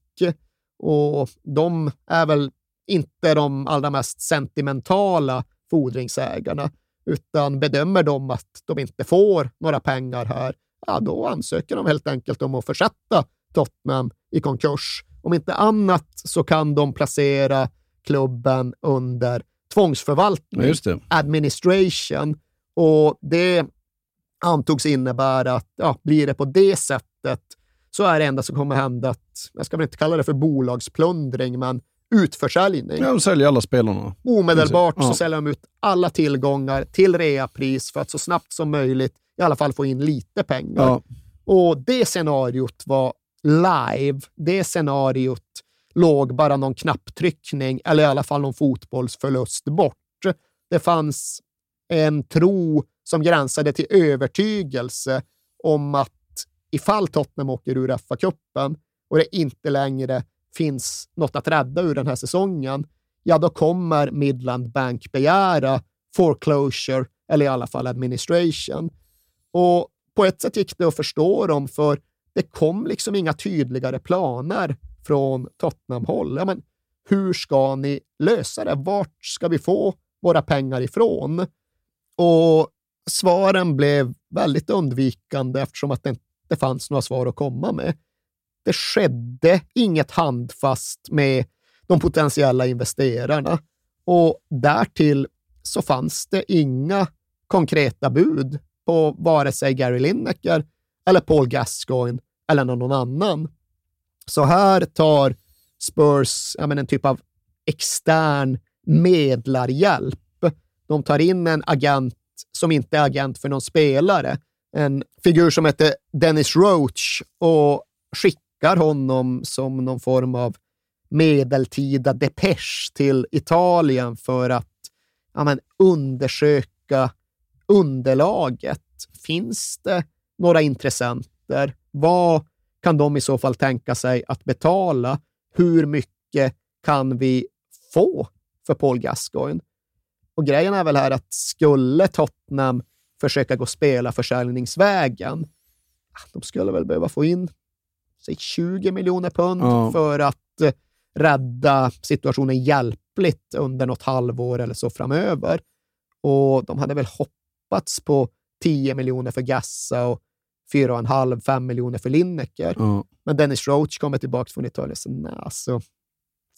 Och de är väl inte de allra mest sentimentala fordringsägarna, utan bedömer de att de inte får några pengar här, ja, då ansöker de helt enkelt om att försätta Tottenham i konkurs. Om inte annat så kan de placera klubben under tvångsförvaltning, administration, och det antogs innebära att ja, blir det på det sättet så är det enda som kommer hända att, jag ska väl inte kalla det för bolagsplundring, men utförsäljning. Ja, de säljer alla spelarna. Omedelbart ja. så säljer de ut alla tillgångar till reapris för att så snabbt som möjligt i alla fall få in lite pengar. Ja. Och det scenariot var live. Det scenariot låg bara någon knapptryckning eller i alla fall någon fotbollsförlust bort. Det fanns en tro som gränsade till övertygelse om att ifall Tottenham åker ur FA-cupen och det inte längre finns något att rädda ur den här säsongen, ja, då kommer Midland Bank begära foreclosure eller i alla fall administration. Och på ett sätt gick det att förstå dem, för det kom liksom inga tydligare planer från Tottenham-håll. Ja, men hur ska ni lösa det? Vart ska vi få våra pengar ifrån? Och svaren blev väldigt undvikande eftersom att det inte fanns några svar att komma med. Det skedde inget handfast med de potentiella investerarna och därtill så fanns det inga konkreta bud på vare sig Gary Lineker eller Paul Gascoigne eller någon annan. Så här tar Spurs menar, en typ av extern medlarhjälp. De tar in en agent som inte är agent för någon spelare, en figur som heter Dennis Roach och skickar honom som någon form av medeltida depesch till Italien för att ja, men, undersöka underlaget. Finns det några intressenter? Vad kan de i så fall tänka sig att betala? Hur mycket kan vi få för Paul Gascoigne? Och grejen är väl här att skulle Tottenham försöka gå spela försäljningsvägen, de skulle väl behöva få in säg 20 miljoner pund ja. för att eh, rädda situationen hjälpligt under något halvår eller så framöver. Och de hade väl hoppats på 10 miljoner för Gassa och 4,5-5 miljoner för Lineker. Ja. Men Dennis Roach kommer tillbaka från Italien och nej, alltså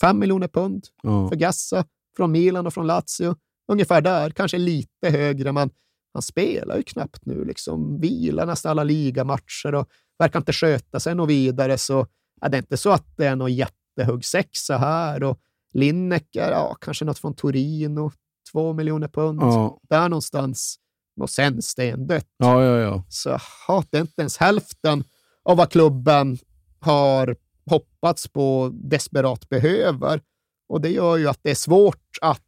5 miljoner pund ja. för Gassa från Milan och från Lazio ungefär där, kanske lite högre, men han spelar ju knappt nu. Liksom. Vilar nästan alla ligamatcher och verkar inte sköta sig något vidare. Så är det inte så att det är någon jättehög sexa här. Och Lineker, ja, kanske något från Torino, två miljoner pund. Ja. Där någonstans. Och sen stendött. Ja, ja, ja. Så ja, det är inte ens hälften av vad klubben har hoppats på desperat behöver. Och det gör ju att det är svårt att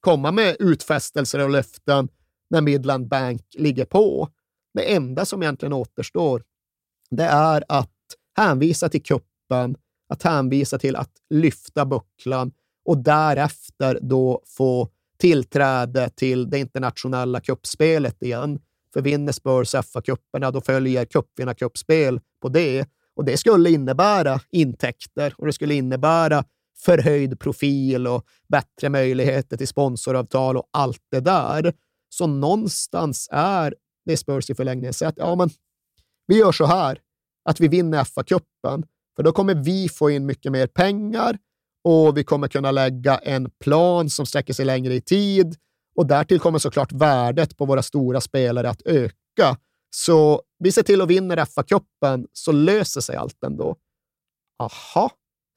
komma med utfästelser och löften när Midland Bank ligger på. Det enda som egentligen återstår, det är att hänvisa till kuppen, att hänvisa till att lyfta bucklan och därefter då få tillträde till det internationella kuppspelet igen. För vinner Spurs FA-cuperna, då följer cupvinnarcupspel på det. Och det skulle innebära intäkter och det skulle innebära förhöjd profil och bättre möjligheter till sponsoravtal och allt det där. Så någonstans är det Spurs i förlängningen säger att ja, men vi gör så här, att vi vinner FA-cupen, för då kommer vi få in mycket mer pengar och vi kommer kunna lägga en plan som sträcker sig längre i tid Och därtill kommer såklart värdet på våra stora spelare att öka. Så vi ser till att vinna FA-cupen så löser sig allt ändå. Aha,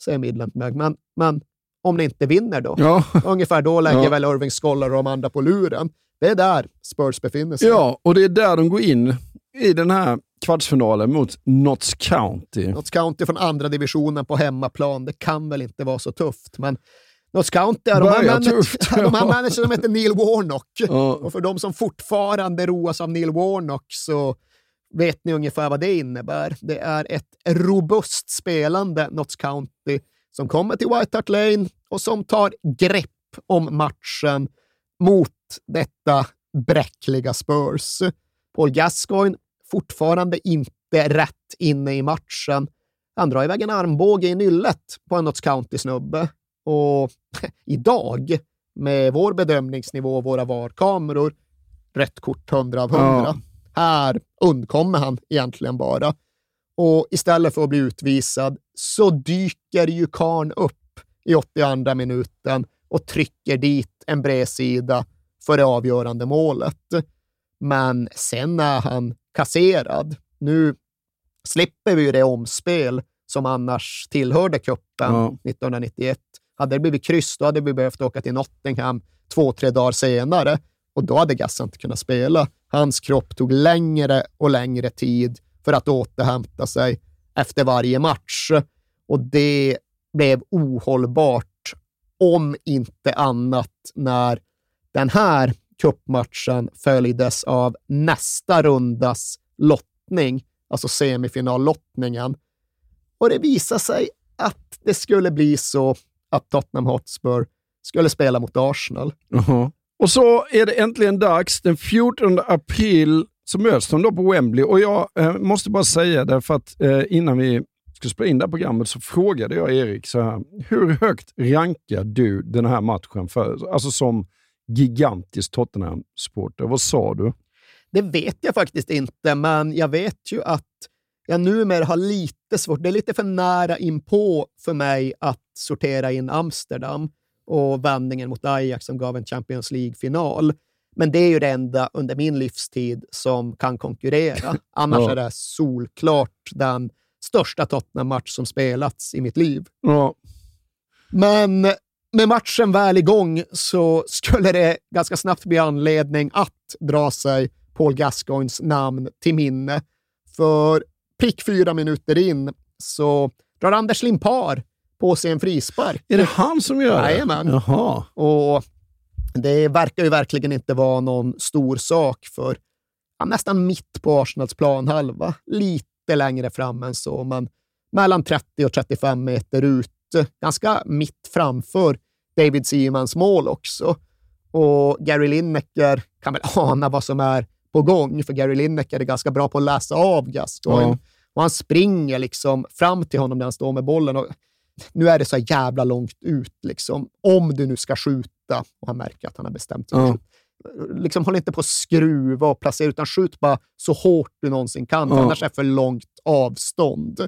säger Midlandberg. Men, men om ni inte vinner då? Ja. Ungefär då lägger Ja. väl Irving Scholar och de andra på luren. Det är där Spurs befinner sig. Ja, och det är där de går in i den här kvartsfinalen mot Notts County. Notts County från andra divisionen på hemmaplan, det kan väl inte vara så tufft. Men Notts County, de har, manager, de har manager som heter Neil Warnock. Ja. Och för de som fortfarande roas av Neil Warnock så vet ni ungefär vad det innebär. Det är ett robust spelande Notts County som kommer till White Hart Lane och som tar grepp om matchen mot detta bräckliga Spurs. Paul Gascoigne fortfarande inte rätt inne i matchen. Han drar iväg en armbåge i nyllet på en Notts County-snubbe. Och idag, med vår bedömningsnivå och våra VAR-kameror, rätt kort 100 av 100. Ja. Här undkommer han egentligen bara. Och istället för att bli utvisad så dyker ju Karn upp i 82 minuten och trycker dit en bredsida för det avgörande målet. Men sen är han kasserad. Nu slipper vi ju det omspel som annars tillhörde cupen Ja. 1991. Hade det blivit kryss, då hade vi behövt åka till Nottingham två, tre dagar senare och då hade Gassa inte kunnat spela. Hans kropp tog längre och längre tid för att återhämta sig efter varje match och det blev ohållbart om inte annat när den här cupmatchen följdes av nästa rundas lottning, alltså semifinallottningen. Och det visade sig att det skulle bli så att Tottenham Hotspur skulle spela mot Arsenal. Jaha. Och så är det äntligen dags. Den 14 april så möts de då på Wembley. Och jag eh, måste bara säga det, för att eh, innan vi skulle spela in det här programmet så frågade jag Erik så här, hur högt rankar du den här matchen för, alltså som gigantisk Tottenham-supporter? Vad sa du? Det vet jag faktiskt inte, men jag vet ju att jag numera har lite svårt. Det är lite för nära inpå för mig att sortera in Amsterdam och vändningen mot Ajax som gav en Champions League-final. Men det är ju det enda under min livstid som kan konkurrera. Annars Ja. är det solklart den största Tottenham-match som spelats i mitt liv. Ja. Men med matchen väl igång så skulle det ganska snabbt bli anledning att dra sig Paul Gascoignes namn till minne. För prick fyra minuter in så drar Anders Limpar på sig en frispark. Är det han som gör det? Jajamän. Jaha. Och det verkar ju verkligen inte vara någon stor sak för ja, nästan mitt på Arsenals planhalva. Lite längre fram än så, men mellan 30 och 35 meter ut. Ganska mitt framför David Seamans mål också. Och Gary Lineker kan väl ana vad som är på gång, för Gary Lineker är ganska bra på att läsa av Gascoigne. Ja. Och han springer liksom fram till honom när han står med bollen. Och nu är det så jävla långt ut, liksom. om du nu ska skjuta. Och han märker att han har bestämt sig. Ja. Liksom, håll inte på att skruva och placera, utan skjut bara så hårt du någonsin kan, Ja. annars är det för långt avstånd.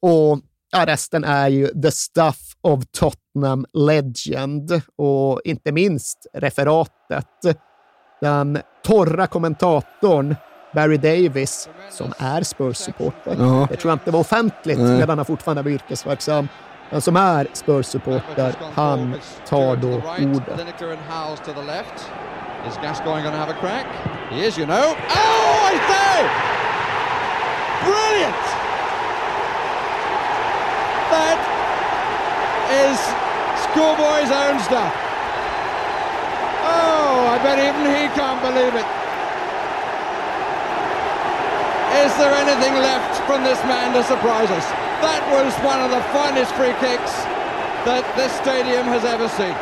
Och ja, resten är ju the stuff of Tottenham legend och inte minst referatet. Den torra kommentatorn Barry Davis, som är Spurs-supporter. Ja. Det tror jag inte var offentligt Nej. medan han fortfarande var yrkesverksam. Men som är Spurs-supporter, han tar då ordet. Lineker and Howes to the left. Is Gascoigne going to have a crack? He is, you know. Oh! Brilliant! That is schoolboy's own stuff. Oh, I bet even he can't believe it. Is there anything left from this man to surprise us? That was one of the finest free kicks that this stadium has ever seen.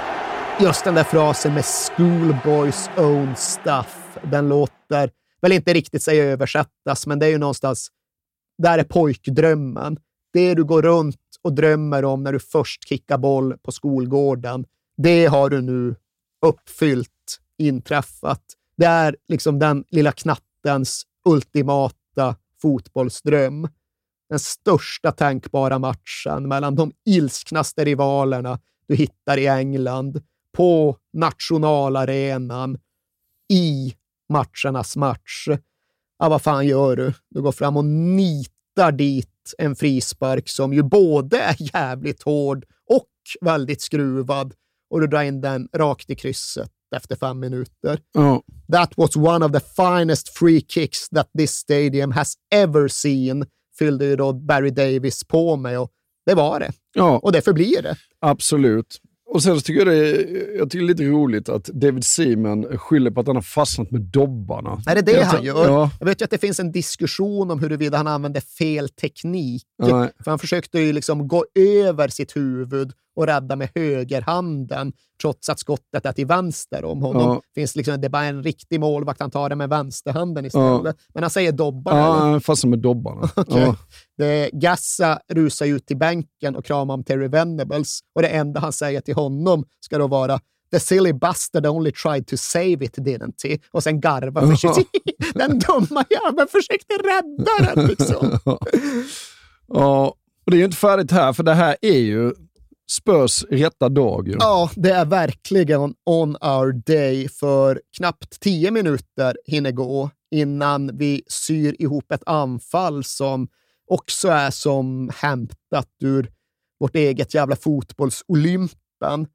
just den där frasen med schoolboys own stuff, den låter väl inte riktigt sig översättas, men det är ju någonstans, där är pojkdrömmen. Det du går runt och drömmer om när du först kickar boll på skolgården, det har du nu uppfyllt, inträffat. Det är liksom den lilla knattens ultimata fotbollsdröm. Den största tänkbara matchen mellan de ilsknaste rivalerna du hittar i England på nationalarenan i matchernas match. Ja, vad fan gör du? Du går fram och nitar dit en frispark som ju både är jävligt hård och väldigt skruvad och du drar in den rakt i krysset efter fem minuter. Ja. That was one of the finest free kicks that this stadium has ever seen, fyllde ju då Barry Davis på med och det var det. Ja. Och det förblir det. Absolut. Och sen så tycker jag det är, jag tycker det är lite roligt att David Seaman skyller på att han har fastnat med dobbarna. Är det det Jag han gör? Ja. Jag vet ju att det finns en diskussion om huruvida han använde fel teknik. Nej. För han försökte ju liksom gå över sitt huvud och rädda med högerhanden, trots att skottet är till vänster om honom. Ja. Finns liksom, det är bara en riktig målvakt, han tar det med vänsterhanden istället. Ja. Men han säger dobbarna. Ja, eller? fastnade med dobbarna. Okej. Ja. Det, Gassa rusar ut till bänken och kramar om Terry Venables och det enda han säger till honom ska då vara The silly bastard only tried to save it, didn't he? Och sen garvar försiktigt. Den dumma jäveln försökte rädda den liksom. ja, och det är ju inte färdigt här, för det här är ju Spurs rätta dag. Ju. Ja, det är verkligen on our day för knappt tio minuter hinner gå innan vi syr ihop ett anfall som också är som hämtat ur vårt eget jävla fotbollsolympen.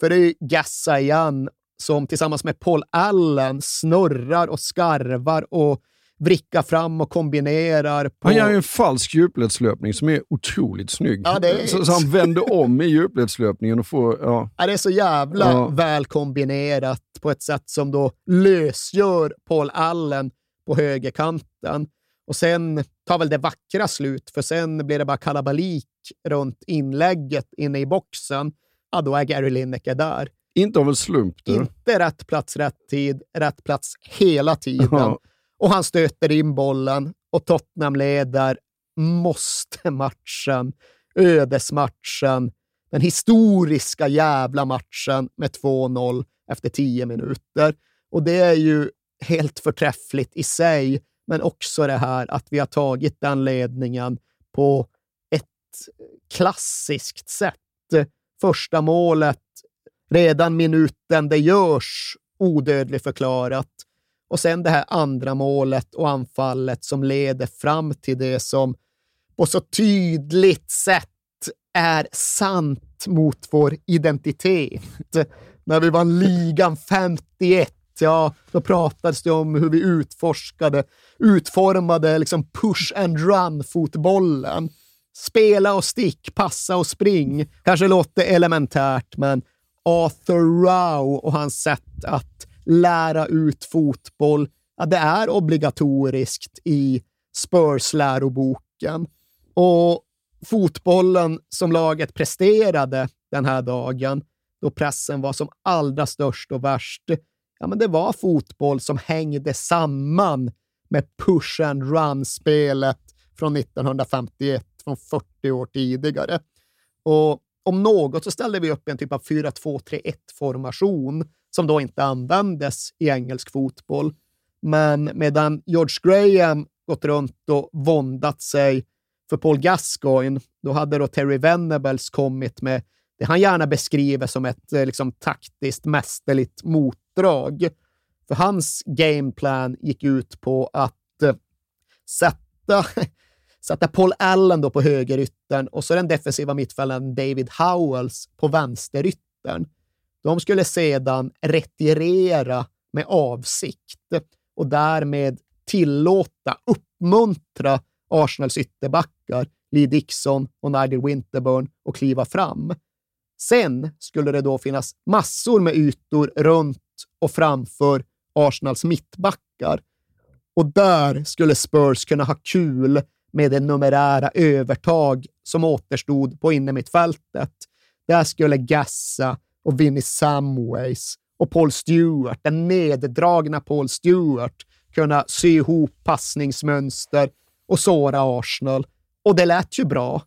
För det är ju Gassa igen som tillsammans med Paul Allen snurrar och skarvar och vrickar fram och kombinerar. På... Han gör en falsk djupledslöpning som är otroligt snygg. Ja, är- så, så han vänder om i djupledslöpningen och får... Ja. Ja, det är så jävla Ja. väl kombinerat på ett sätt som då lösgör Paul Allen på högerkanten. Och sen tar väl det vackra slut, för sen blir det bara kalabalik runt inlägget inne i boxen. Ja, då är Gary Lineker där. Inte av en slump. Du. Inte rätt plats, rätt tid, rätt plats hela tiden. Ja. Och han stöter in bollen och Tottenham leder måste-matchen, ödesmatchen, den historiska jävla matchen med 2-0 efter 10 minuter. Och det är ju helt förträffligt i sig, men också det här att vi har tagit den ledningen på ett klassiskt sätt. Första målet, redan minuten det görs, odödlig förklarat. Och sen det här andra målet och anfallet som leder fram till det som på så tydligt sätt är sant mot vår identitet. När vi vann ligan 51, ja, då pratades det om hur vi utforskade, utformade liksom push and run-fotbollen. Spela och stick, passa och spring. Kanske låter elementärt, men Arthur Rowe och hans sätt att lära ut fotboll, ja, det är obligatoriskt i Spurs-läroboken. Och fotbollen som laget presterade den här dagen, då pressen var som allra störst och värst, ja, men det var fotboll som hängde samman med push and run-spelet från 1951, från 40 år tidigare. Och om något så ställde vi upp en typ av 4-2-3-1-formation som då inte användes i engelsk fotboll. Men medan George Graham gått runt och våndat sig för Paul Gascoigne, då hade då Terry Venables kommit med det han gärna beskriver som ett eh, liksom, taktiskt mästerligt motdrag. För hans gameplan gick ut på att eh, sätta, sätta Paul Allen då på högeryttern och så den defensiva mittfällaren David Howells på vänsteryttern. De skulle sedan retirera med avsikt och därmed tillåta, uppmuntra Arsenals ytterbackar, Lee Dixon och Nigel Winterburn att kliva fram. Sen skulle det då finnas massor med ytor runt och framför Arsenals mittbackar. Och där skulle Spurs kunna ha kul med det numerära övertag som återstod på innermittfältet. Där skulle Gassa och Vinnie Samways och Paul Stewart, den neddragna Paul Stewart, kunna sy ihop passningsmönster och såra Arsenal. Och det lät ju bra.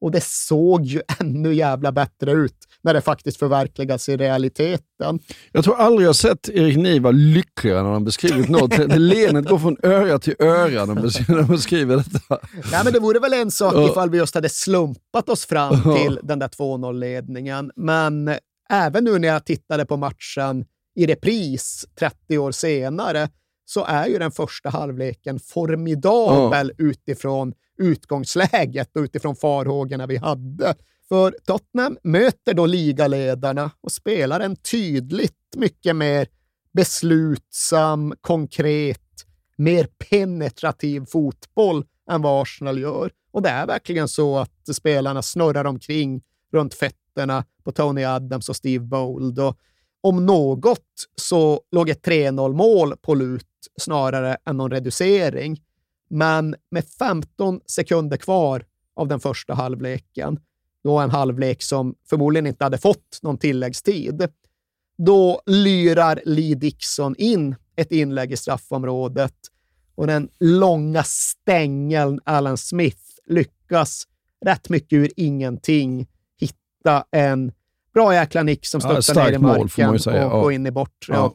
Och det såg ju ännu jävla bättre ut när det faktiskt förverkligas i realiteten. Jag tror aldrig jag sett Erik Niva lyckligare när han beskrivit något. Det Leendet går från öra till öra när han beskriver- detta. Nej, men det vore väl en sak ifall vi just hade slumpat oss fram till den där 2-0-ledningen. Men även nu när jag tittade på matchen i repris 30 år senare så är ju den första halvleken formidabel utifrån utgångsläget och utifrån farhågorna vi hade. För Tottenham möter då ligaledarna och spelar en tydligt mycket mer beslutsam, konkret, mer penetrativ fotboll än vad Arsenal gör. Och det är verkligen så att spelarna snurrar omkring runt fötterna på Tony Adams och Steve Bold. Och om något så låg ett 3-0-mål på lut snarare än någon reducering. Men med 15 sekunder kvar av den första halvleken, då en halvlek som förmodligen inte hade fått någon tilläggstid, då lyrar Lee Dixon in ett inlägg i straffområdet och den långa stängeln Alan Smith lyckas rätt mycket ur ingenting hitta en bra jäkla nick som Ja, studsar ner i mål, marken säga. och Ja. går in i bortre. Ja.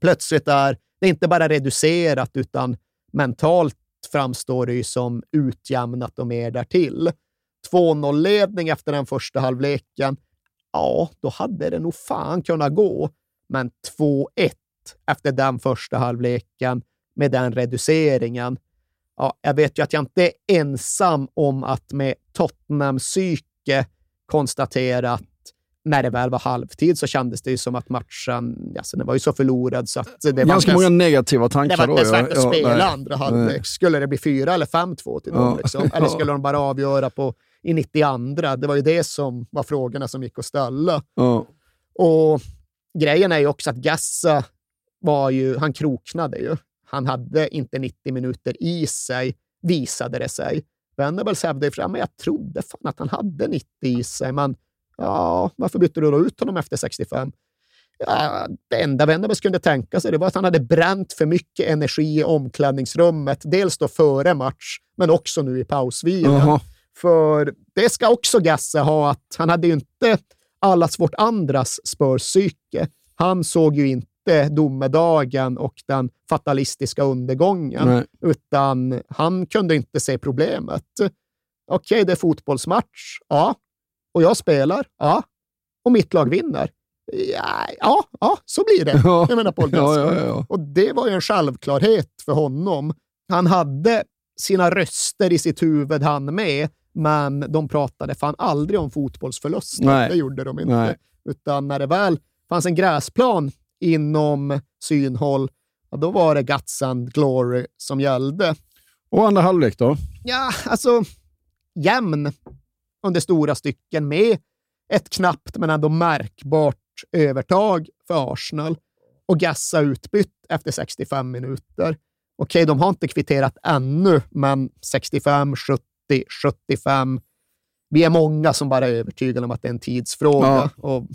Plötsligt är det inte bara reducerat, utan mentalt framstår det ju som utjämnat och mer därtill. 2-0-ledning efter den första halvleken, ja, då hade det nog fan kunnat gå. Men 2-1 efter den första halvleken med den reduceringen. Ja, jag vet ju att jag inte är ensam om att med Tottenham-psyke konstatera att när det väl var halvtid så kändes det ju som att matchen, alltså den var ju så förlorad så att det var Ganska inte många negativa tankar det var inte ens värt att ja. spela nej. andra halvlek. Skulle det bli 4 eller 5-2 till dem? Ja. Liksom? Eller skulle de bara avgöra på, i 92? Det var ju det som var frågorna som gick att ställa. Ja. Och grejen är ju också att Gassa var ju, han kroknade ju. Han hade inte 90 minuter i sig, visade det sig. Venables hävdade ju men jag trodde fan att han hade 90 i sig, men ja, varför bytte du då ut honom efter 65? Ja, det enda Venables kunde tänka sig det var att han hade bränt för mycket energi i omklädningsrummet. Dels då före match, men också nu i pausvilan. Jaha. För det ska också Gassa ha, att han hade ju inte allas vårt andras Spurs-psyke. Han såg ju inte domedagen och den fatalistiska undergången, Nej. utan han kunde inte se problemet. Okej, det är fotbollsmatch. Ja. Och jag spelar. Ja. Och mitt lag vinner. Ja, ja, ja så blir det. Ja. Jag menar Paul Gascoigne. ja, ja. Och det var ju en självklarhet för honom. Han hade sina röster i sitt huvud, han med, men de pratade fan aldrig om fotbollsförluster. Nej. Det gjorde de inte. Nej. Utan när det väl fanns en gräsplan inom synhåll, ja, då var det guts and glory som gällde. Och andra halvlek då? Ja, alltså jämn under stora stycken med ett knappt men ändå märkbart övertag för Arsenal och Gassa utbytt efter 65 minuter. Okej, de har inte kvitterat ännu, men 65, 70, 75. Vi är många som bara är övertygade om att det är en tidsfråga Ja. och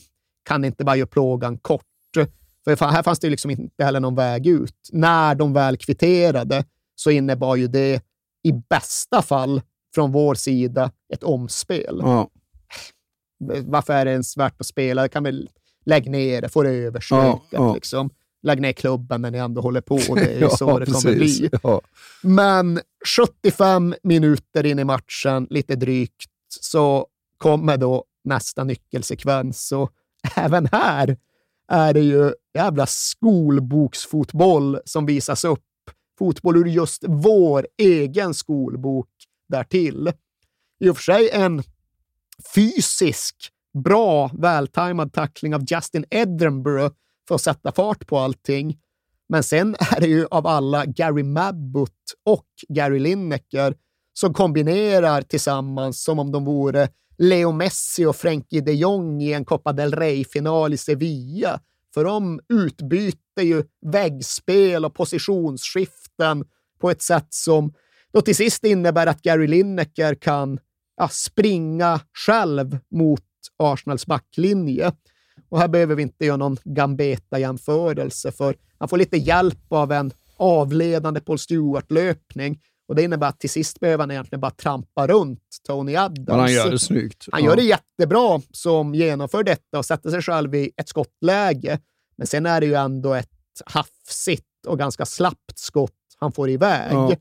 kan inte bara göra plågan kort. För här fanns det liksom inte heller någon väg ut. När de väl kvitterade så innebar ju det i bästa fall från vår sida ett omspel. Ja. Varför är det ens värt att spela? Det kan väl lägga ner det, få det överstökat. Ja. Liksom. Lägg ner klubben när ni ändå håller på. Det är Ja, så det kommer precis. bli. Ja. Men 75 minuter in i matchen, lite drygt, så kommer då nästa nyckelsekvens. Och även här är det ju jävla skolboksfotboll som visas upp. Fotboll ur just vår egen skolbok därtill. I och för sig en fysisk, bra, vältajmad tackling av Justin Edinburgh för att sätta fart på allting. Men sen är det ju av alla Gary Mabbott och Gary Lineker som kombinerar tillsammans som om de vore Leo Messi och Frenkie de Jong i en Copa del Rey-final i Sevilla. För de utbyter ju väggspel och positionsskiften på ett sätt som då till sist innebär att Gary Lineker kan ja, springa själv mot Arsenals backlinje. Och här behöver vi inte göra någon Gambeta-jämförelse, för han får lite hjälp av en avledande Paul Stewart-löpning. Och Det innebär att till sist behöver han egentligen bara trampa runt Tony Adams. Men han gör det snyggt. Han Ja. gör det jättebra som genomför detta och sätter sig själv i ett skottläge. Men sen är det ju ändå ett hafsigt och ganska slappt skott han får iväg. Ja.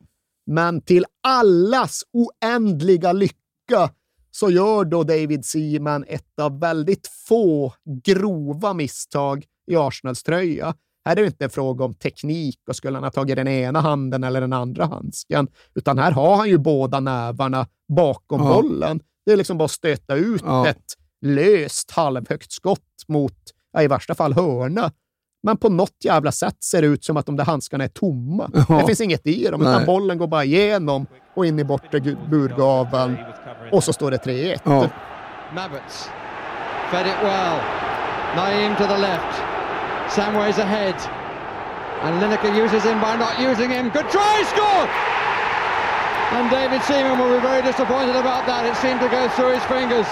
Men till allas oändliga lycka så gör då David Seaman ett av väldigt få grova misstag i Arsenals tröja. Här är det inte en fråga om teknik och skulle han ha tagit den ena handen eller den andra handsken, utan här har han ju båda nävarna bakom Ja. bollen. Det är liksom bara att stöta ut Ja. ett löst halvhögt skott mot, ja, i värsta fall hörna. Men på något jävla sätt ser det ut som att de där handskarna är tomma. Ja. Det finns inget i dem, utan Nej. bollen går bara igenom och in i bortre burgaveln och så står det 3-1. Ja. Mabbits fed it well. Naeem to the left. Samways ahead. And Lineker uses him by not using him. Good try, score! And David Seaman will be very disappointed about that. It seemed to go through his fingers.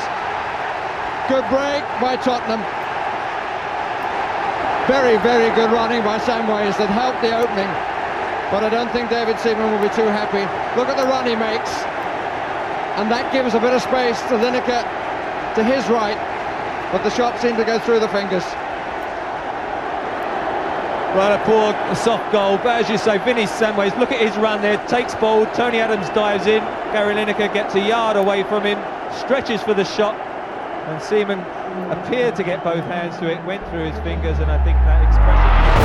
Good break by Tottenham. Very, very good running by Samways that helped the opening. But I don't think David Seaman will be too happy. Look at the run he makes. And that gives a bit of space to Lineker to his right. But the shot seemed to go through the fingers. Well, a poor soft goal, but as you say, Vinny Samways, look at his run there, takes ball, Tony Adams dives in, Gary Lineker gets a yard away from him, stretches for the shot, and Seaman appeared to get both hands to it, went through his fingers, and I think that expression...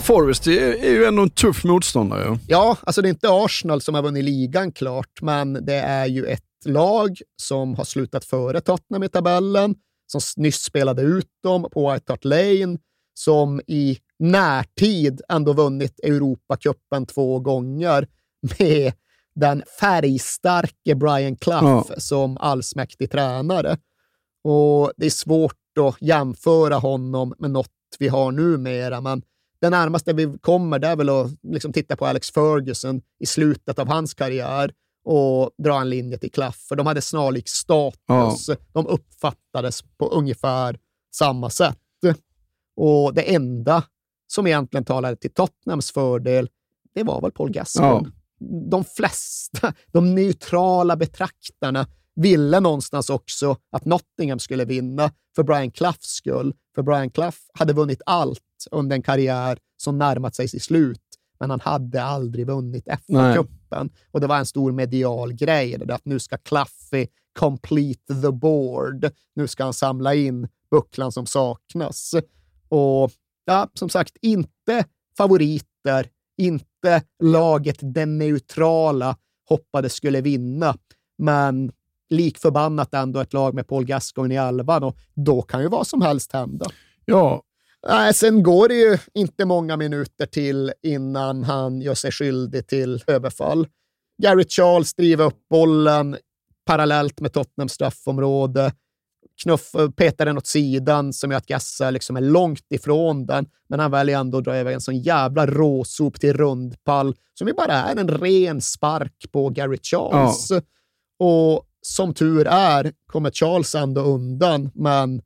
Forrest är, är ju ändå en tuff motståndare. Ja, alltså det är inte Arsenal som har vunnit ligan klart, men det är ju ett lag som har slutat före Tottenham i tabellen, som nyss spelade ut dem på White Hart Lane, som i närtid ändå vunnit Europacupen två gånger med den färgstarke Brian Clough Ja. som allsmäktig tränare. Och det är svårt att jämföra honom med något vi har numera, men det närmaste vi kommer det är väl att liksom titta på Alex Ferguson i slutet av hans karriär och dra en linje till Clough, för de hade snarlik status. De uppfattades på ungefär samma sätt. Och det enda som egentligen talade till Tottenhams fördel, det var väl Paul Gascoigne. De flesta, de neutrala betraktarna, ville någonstans också att Nottingham skulle vinna för Brian Cloughs skull. För Brian Clough hade vunnit allt under en karriär som närmat sig sitt slut, men han hade aldrig vunnit FA-cupen. Och det var en stor medial grej, det där att nu ska Cluffy complete the board. Nu ska han samla in bucklan som saknas. Och ja, som sagt, inte favoriter, inte laget den neutrala hoppades skulle vinna, men lik förbannat ändå ett lag med Paul Gascoigne i elvan och då kan ju vad som helst hända. Ja. Nej, sen går det ju inte många minuter till innan han gör sig skyldig till överfall. Garrett Charles driver upp bollen parallellt med Tottenhams straffområde. Knuff, petar den åt sidan som gör att Gassa liksom är långt ifrån den, men han väljer ändå att dra iväg en sån jävla råsop till rundpall som ju bara är en ren spark på Garrett Charles. Och som tur är kommer Charles ändå undan, men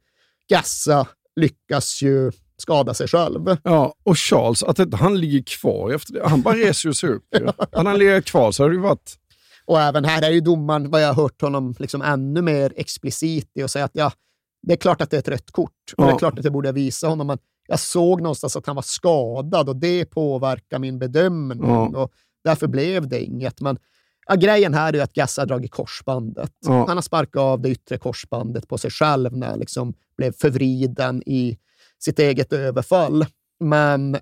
Gassa lyckas ju skada sig själv. Ja, och Charles, att inte han ligger kvar efter det. Han bara reser sig upp. ju. Hade han legat kvar så hade det varit... Och även här är ju domaren, vad jag har hört honom liksom ännu mer explicit i och säga att ja, det är klart att det är ett rött kort och det är Ja. klart att jag borde visa honom, men jag såg någonstans att han var skadad och det påverkar min bedömning Ja. och därför blev det inget. Men ja, grejen här är ju att Gassa har dragit korsbandet. Ja. Han har sparkat av det yttre korsbandet på sig själv när han liksom blev förvriden i sitt eget överfall. Men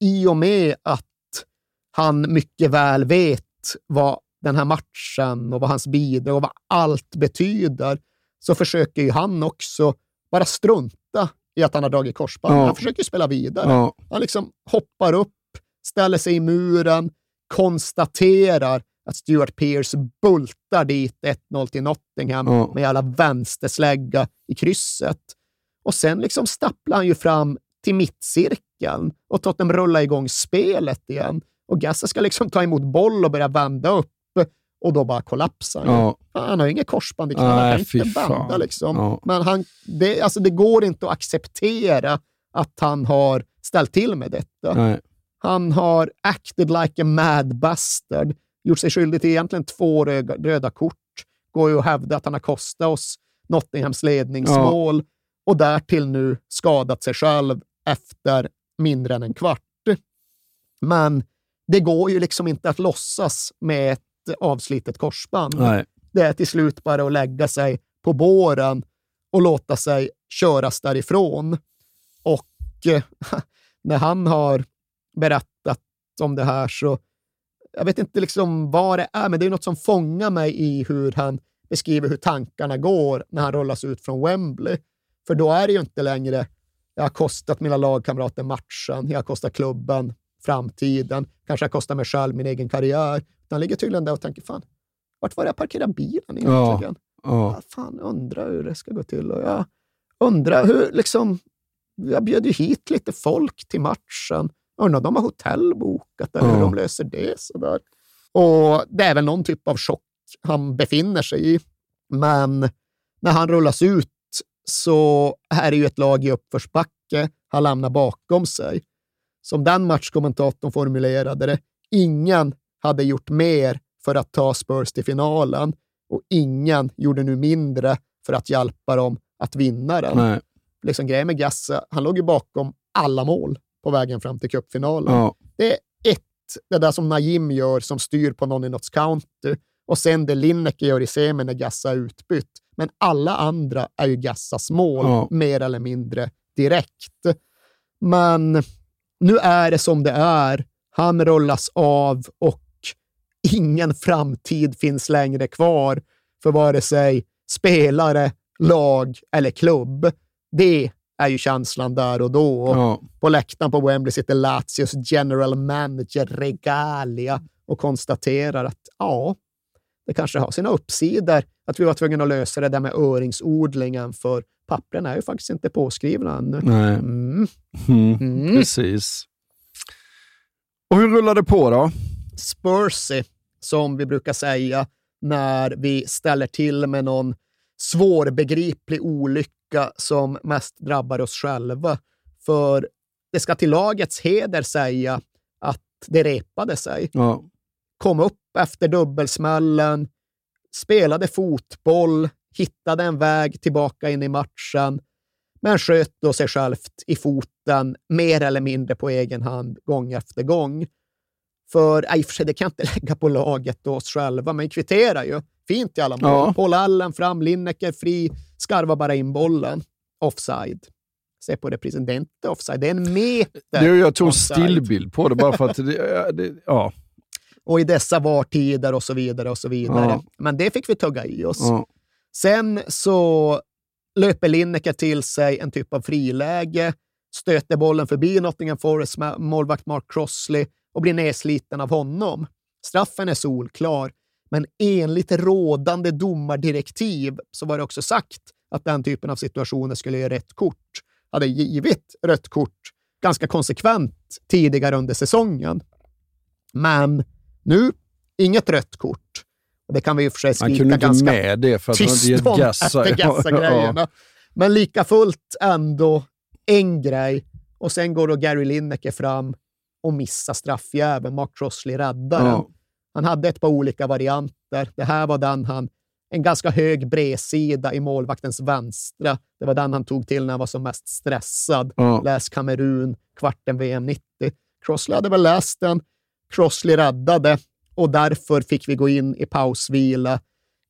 i och med att han mycket väl vet vad den här matchen och vad hans bidrag och vad allt betyder, så försöker ju han också bara strunta i att han har dragit korsband. Ja. Han försöker spela vidare. Ja. Han liksom hoppar upp, ställer sig i muren, konstaterar att Stuart Pearce bultar dit 1-0 till Nottingham Ja. med alla vänsterslägga i krysset. Och sen liksom stapplar han ju fram till mittcirkeln och Tottenham rullar igång spelet igen. Och Gassa ska liksom ta emot boll och börja vända upp och då bara kollapsar han. Ja. Han har ju inget korsband i knät, han kan inte vända liksom. Ja. Men han, det, alltså det går inte att acceptera att han har ställt till med detta. Nej. Han har acted like a mad bastard, gjort sig skyldig till egentligen två röda, röda kort. Går ju att hävda att han har kostat oss Nottinghams ledningsmål och därtill nu skadat sig själv efter mindre än en kvart. Men det går ju liksom inte att låtsas med ett avslitet korsband. Nej. Det är till slut bara att lägga sig på båren och låta sig köras därifrån. Och eh, när han har berättat om det här så, jag vet inte liksom vad det är, men det är något som fångar mig i hur han beskriver hur tankarna går när han rullas ut från Wembley. För då är det ju inte längre, jag har kostat mina lagkamrater matchen, jag har kostat klubben framtiden, kanske jag kostar mig själv min egen karriär. Han ligger tydligen där och tänker, fan, vart var det jag parkerade bilen egentligen? Ja. Ja, fan, undrar hur det ska gå till. Och jag undrar hur, liksom, jag bjöd ju hit lite folk till matchen. Undrar om de har hotell bokat eller hur Ja. de löser det. Sådär. Och det är väl någon typ av chock han befinner sig i. Men när han rullas ut så är det ju ett lag i uppförsbacke han lämnar bakom sig. Som den matchkommentatorn formulerade det, ingen hade gjort mer för att ta Spurs till finalen och ingen gjorde nu mindre för att hjälpa dem att vinna den. Nej. Liksom grejen med Gassa, han låg ju bakom alla mål på vägen fram till cupfinalen. Ja. Det är ett, det där som Najim gör som styr på någon i något counter och sen det Lineker gör i semin när Gassa är utbytt. Men alla andra är ju Gassas mål, Ja. mer eller mindre direkt. Men nu är det som det är. Han rullas av och ingen framtid finns längre kvar för vare sig spelare, lag eller klubb. Det är ju känslan där och då. Ja. På läktaren på Wembley sitter Lazios general manager Regalia och konstaterar att ja, det kanske har sina uppsidor att vi var tvungna att lösa det där med öringsodlingen, för pappren är ju faktiskt inte påskrivna ännu. Nej. Mm. Mm, Precis. Och hur rullar det på då? Spursy, som vi brukar säga när vi ställer till med någon svårbegriplig olycka som mest drabbar oss själva. För det ska till lagets heder säga att det repade sig. Ja. Kom upp efter dubbelsmällen, spelade fotboll, hittade en väg tillbaka in i matchen, men sköt då sig självt i foten mer eller mindre på egen hand gång efter gång. För i och för sig, det kan jag inte lägga på laget och oss själva, men kvitterar ju. Fint i alla mål. Ja. Paul Allen fram, Lineker fri, skarvar bara in bollen. Offside. Se på reprisen, det är inte offside, det är en meter Det, jag tog en stillbild på det bara för att det, det, ja. Och i dessa VAR-tider och så vidare och så vidare. Ja. Men det fick vi tugga i oss. Ja. Sen så löper Lineker till sig en typ av friläge, stöter bollen förbi Nottingham Forest målvakt Mark Crossley och blir nedsliten av honom. Straffen är solklar, men enligt rådande domardirektiv så var det också sagt att den typen av situationer skulle ge rätt kort. Hade givit rött kort ganska konsekvent tidigare under säsongen. Men nu, inget rött kort. Det kan vi i och för sig Han skrika kunde inte ganska med det för att han hade tyst om Gassa. efter Gassa-grejerna. Men lika fullt ändå en grej. Och sen går då Gary Lineker fram och missar straffjäveln. Mark Crossley räddar den. Ja. Han hade ett par olika varianter. Det här var den han... En ganska hög bredsida i målvaktens vänstra. Det var den han tog till när han var som mest stressad. Ja. Läs Kamerun, kvarten VM 90. Crossley hade väl läst den. Crossley räddade och därför fick vi gå in i pausvila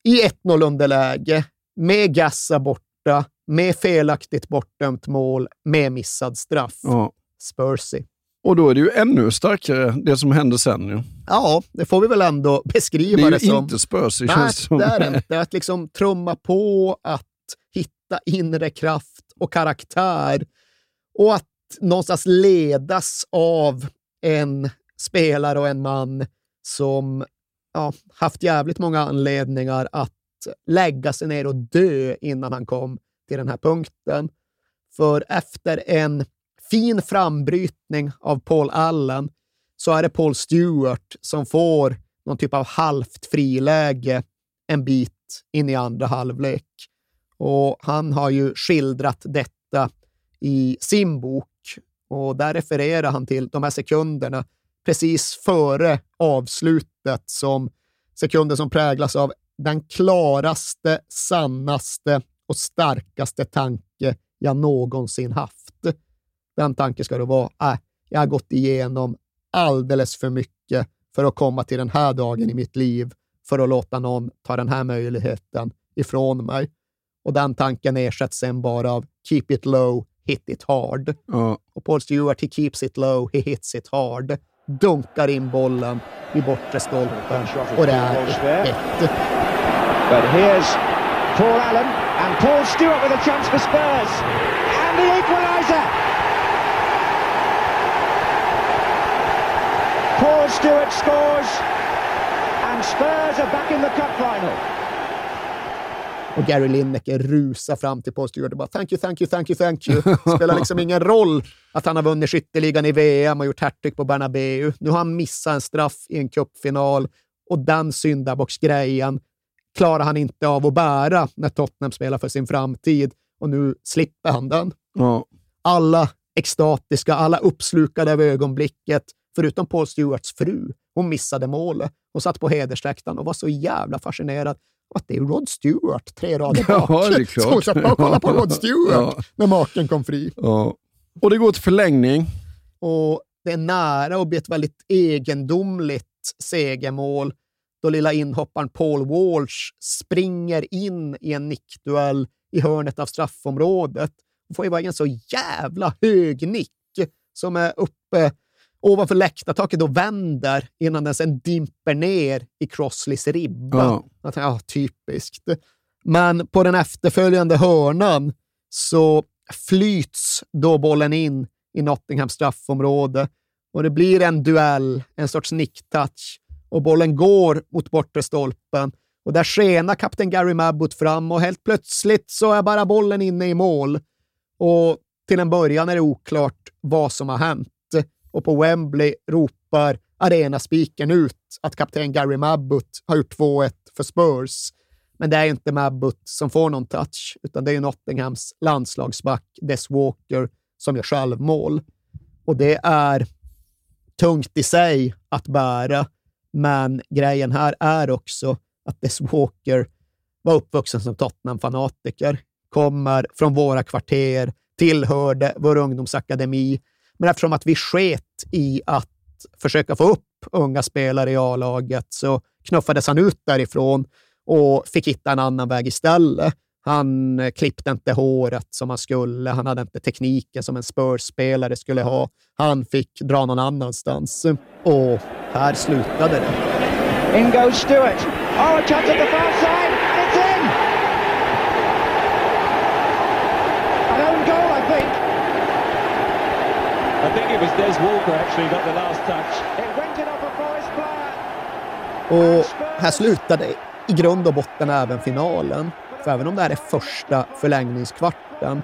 i 1-0 underläge med Gassa borta, med felaktigt bortdömt mål, med missad straff. Ja. Spursy. Och då är det ju ännu starkare det som händer sen. Ju. Ja, det får vi väl ändå beskriva Det är ju det som. inte Spursy, Nej, känns som. det är det inte. Att liksom trumma på, att hitta inre kraft och karaktär och att någonstans ledas av en spelare och en man som ja, haft jävligt många anledningar att lägga sig ner och dö innan han kom till den här punkten. För efter en fin frambrytning av Paul Allen så är det Paul Stewart som får någon typ av halvt friläge en bit in i andra halvlek. Och han har ju skildrat detta i sin bok och där refererar han till de här sekunderna precis före avslutet som sekunder som präglas av den klaraste, sannaste och starkaste tanke jag någonsin haft. Den tanken ska då vara, äh, jag har gått igenom alldeles för mycket för att komma till den här dagen i mitt liv för att låta någon ta den här möjligheten ifrån mig. Och den tanken ersätts sen bara av keep it low, hit it hard. Ja. Och Paul Stewart, he keeps it low, he hits it hard. Dunkar in bollen i bortre stolpen och det är 1-1. But here's Paul Allen and Paul Stewart with a chance for Spurs. And the equaliser. Paul Stewart scores and Spurs are back in the cup final. Och Gary Lineker rusar fram till Paul Stewart och bara “thank you, thank you, thank you, thank you”. Spelar liksom ingen roll att han har vunnit skytteligan i VM och gjort hattrick på Bernabeu. Nu har han missat en straff i en cupfinal och den syndabocksgrejen klarar han inte av att bära när Tottenham spelar för sin framtid och nu slipper han den. Ja. Alla extatiska, alla uppslukade av ögonblicket, förutom Paul Stewarts fru. Hon missade målet. Hon satt på hedersläktaren och var så jävla fascinerad att det är Rod Stewart tre rader Ja, bak. det är klart. Så satt och kollade på Rod Stewart Ja. när maken kom fri. Ja. Och det går till förlängning. Och det är nära att bli ett väldigt egendomligt segermål då lilla inhopparen Paul Walsh springer in i en nickduell i hörnet av straffområdet och får iväg en så jävla hög nick som är uppe ovanför läktartaket och vänder innan den sen dimper ner i Crossleys ribba. Ja. Jag tänkte, ja, typiskt. Men på den efterföljande hörnan så flyts då bollen in i Nottinghams straffområde och det blir en duell, en sorts nicktouch och bollen går mot bortre stolpen och där skenar kapten Gary Mabbott fram och helt plötsligt så är bara bollen inne i mål. Och till en början är det oklart vad som har hänt och på Wembley ropar arenaspiken ut att kapten Gary Mabbott har gjort 2-1 för Spurs. Men det är inte Mabbott som får någon touch, utan det är Nottinghams landslagsback Des Walker som gör självmål. Och det är tungt i sig att bära, men grejen här är också att Des Walker var uppvuxen som Tottenham-fanatiker, kommer från våra kvarter, tillhörde vår ungdomsakademi, men eftersom att vi sket i att försöka få upp unga spelare i A-laget så knuffades han ut därifrån och fick hitta en annan väg istället. Han eh, klippte inte håret som han skulle. Han hade inte tekniken som en Spurs-spelare skulle ha. Han fick dra någon annanstans. Och här slutade det. In goes Stewart. Oh, a chance at the far side. And it's in. An own goal, I think. I think it was Des Walker actually got the last touch. It went in off a Forest player. Och här slutade i grund och botten även finalen. För även om det här är första förlängningskvarten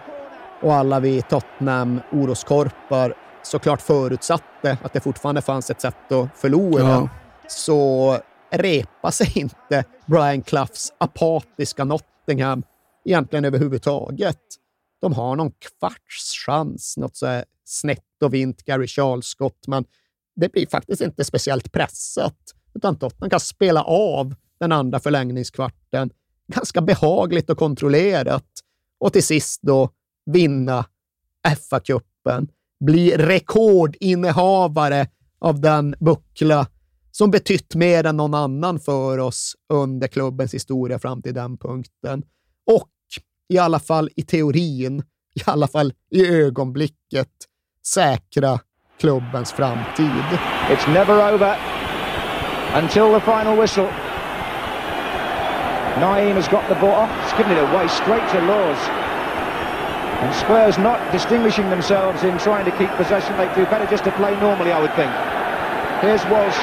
och alla vi Tottenham-oroskorpar såklart förutsatte att det fortfarande fanns ett sätt att förlora, Ja. så repa sig inte Brian Cloughs apatiska Nottingham egentligen överhuvudtaget. De har någon kvarts chans, något så här snett och vint Gary Charles-skott, men det blir faktiskt inte speciellt pressat, utan Tottenham kan spela av den andra förlängningskvarten. Ganska behagligt och kontrollerat. Och till sist då vinna FA-cupen, bli rekordinnehavare av den buckla som betytt mer än någon annan för oss under klubbens historia fram till den punkten. Och i alla fall i teorin, i alla fall i ögonblicket, säkra klubbens framtid. It's never over until the final whistle. Naeem has got the ball. Oh, he's given it away straight to Laws. And Spurs not distinguishing themselves in trying to keep possession. They do better just to play normally, I would think. Here's Walsh.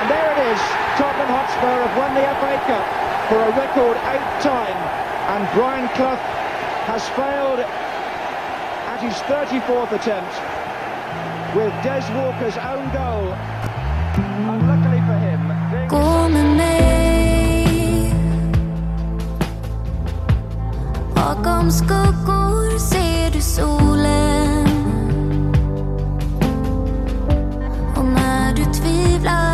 And there it is. Tottenham Hotspur have won the FA Cup for a record eighth time. And Brian Clough has failed his 34th attempt with Des Walker's own goal. Unluckily for him, när du tvivlar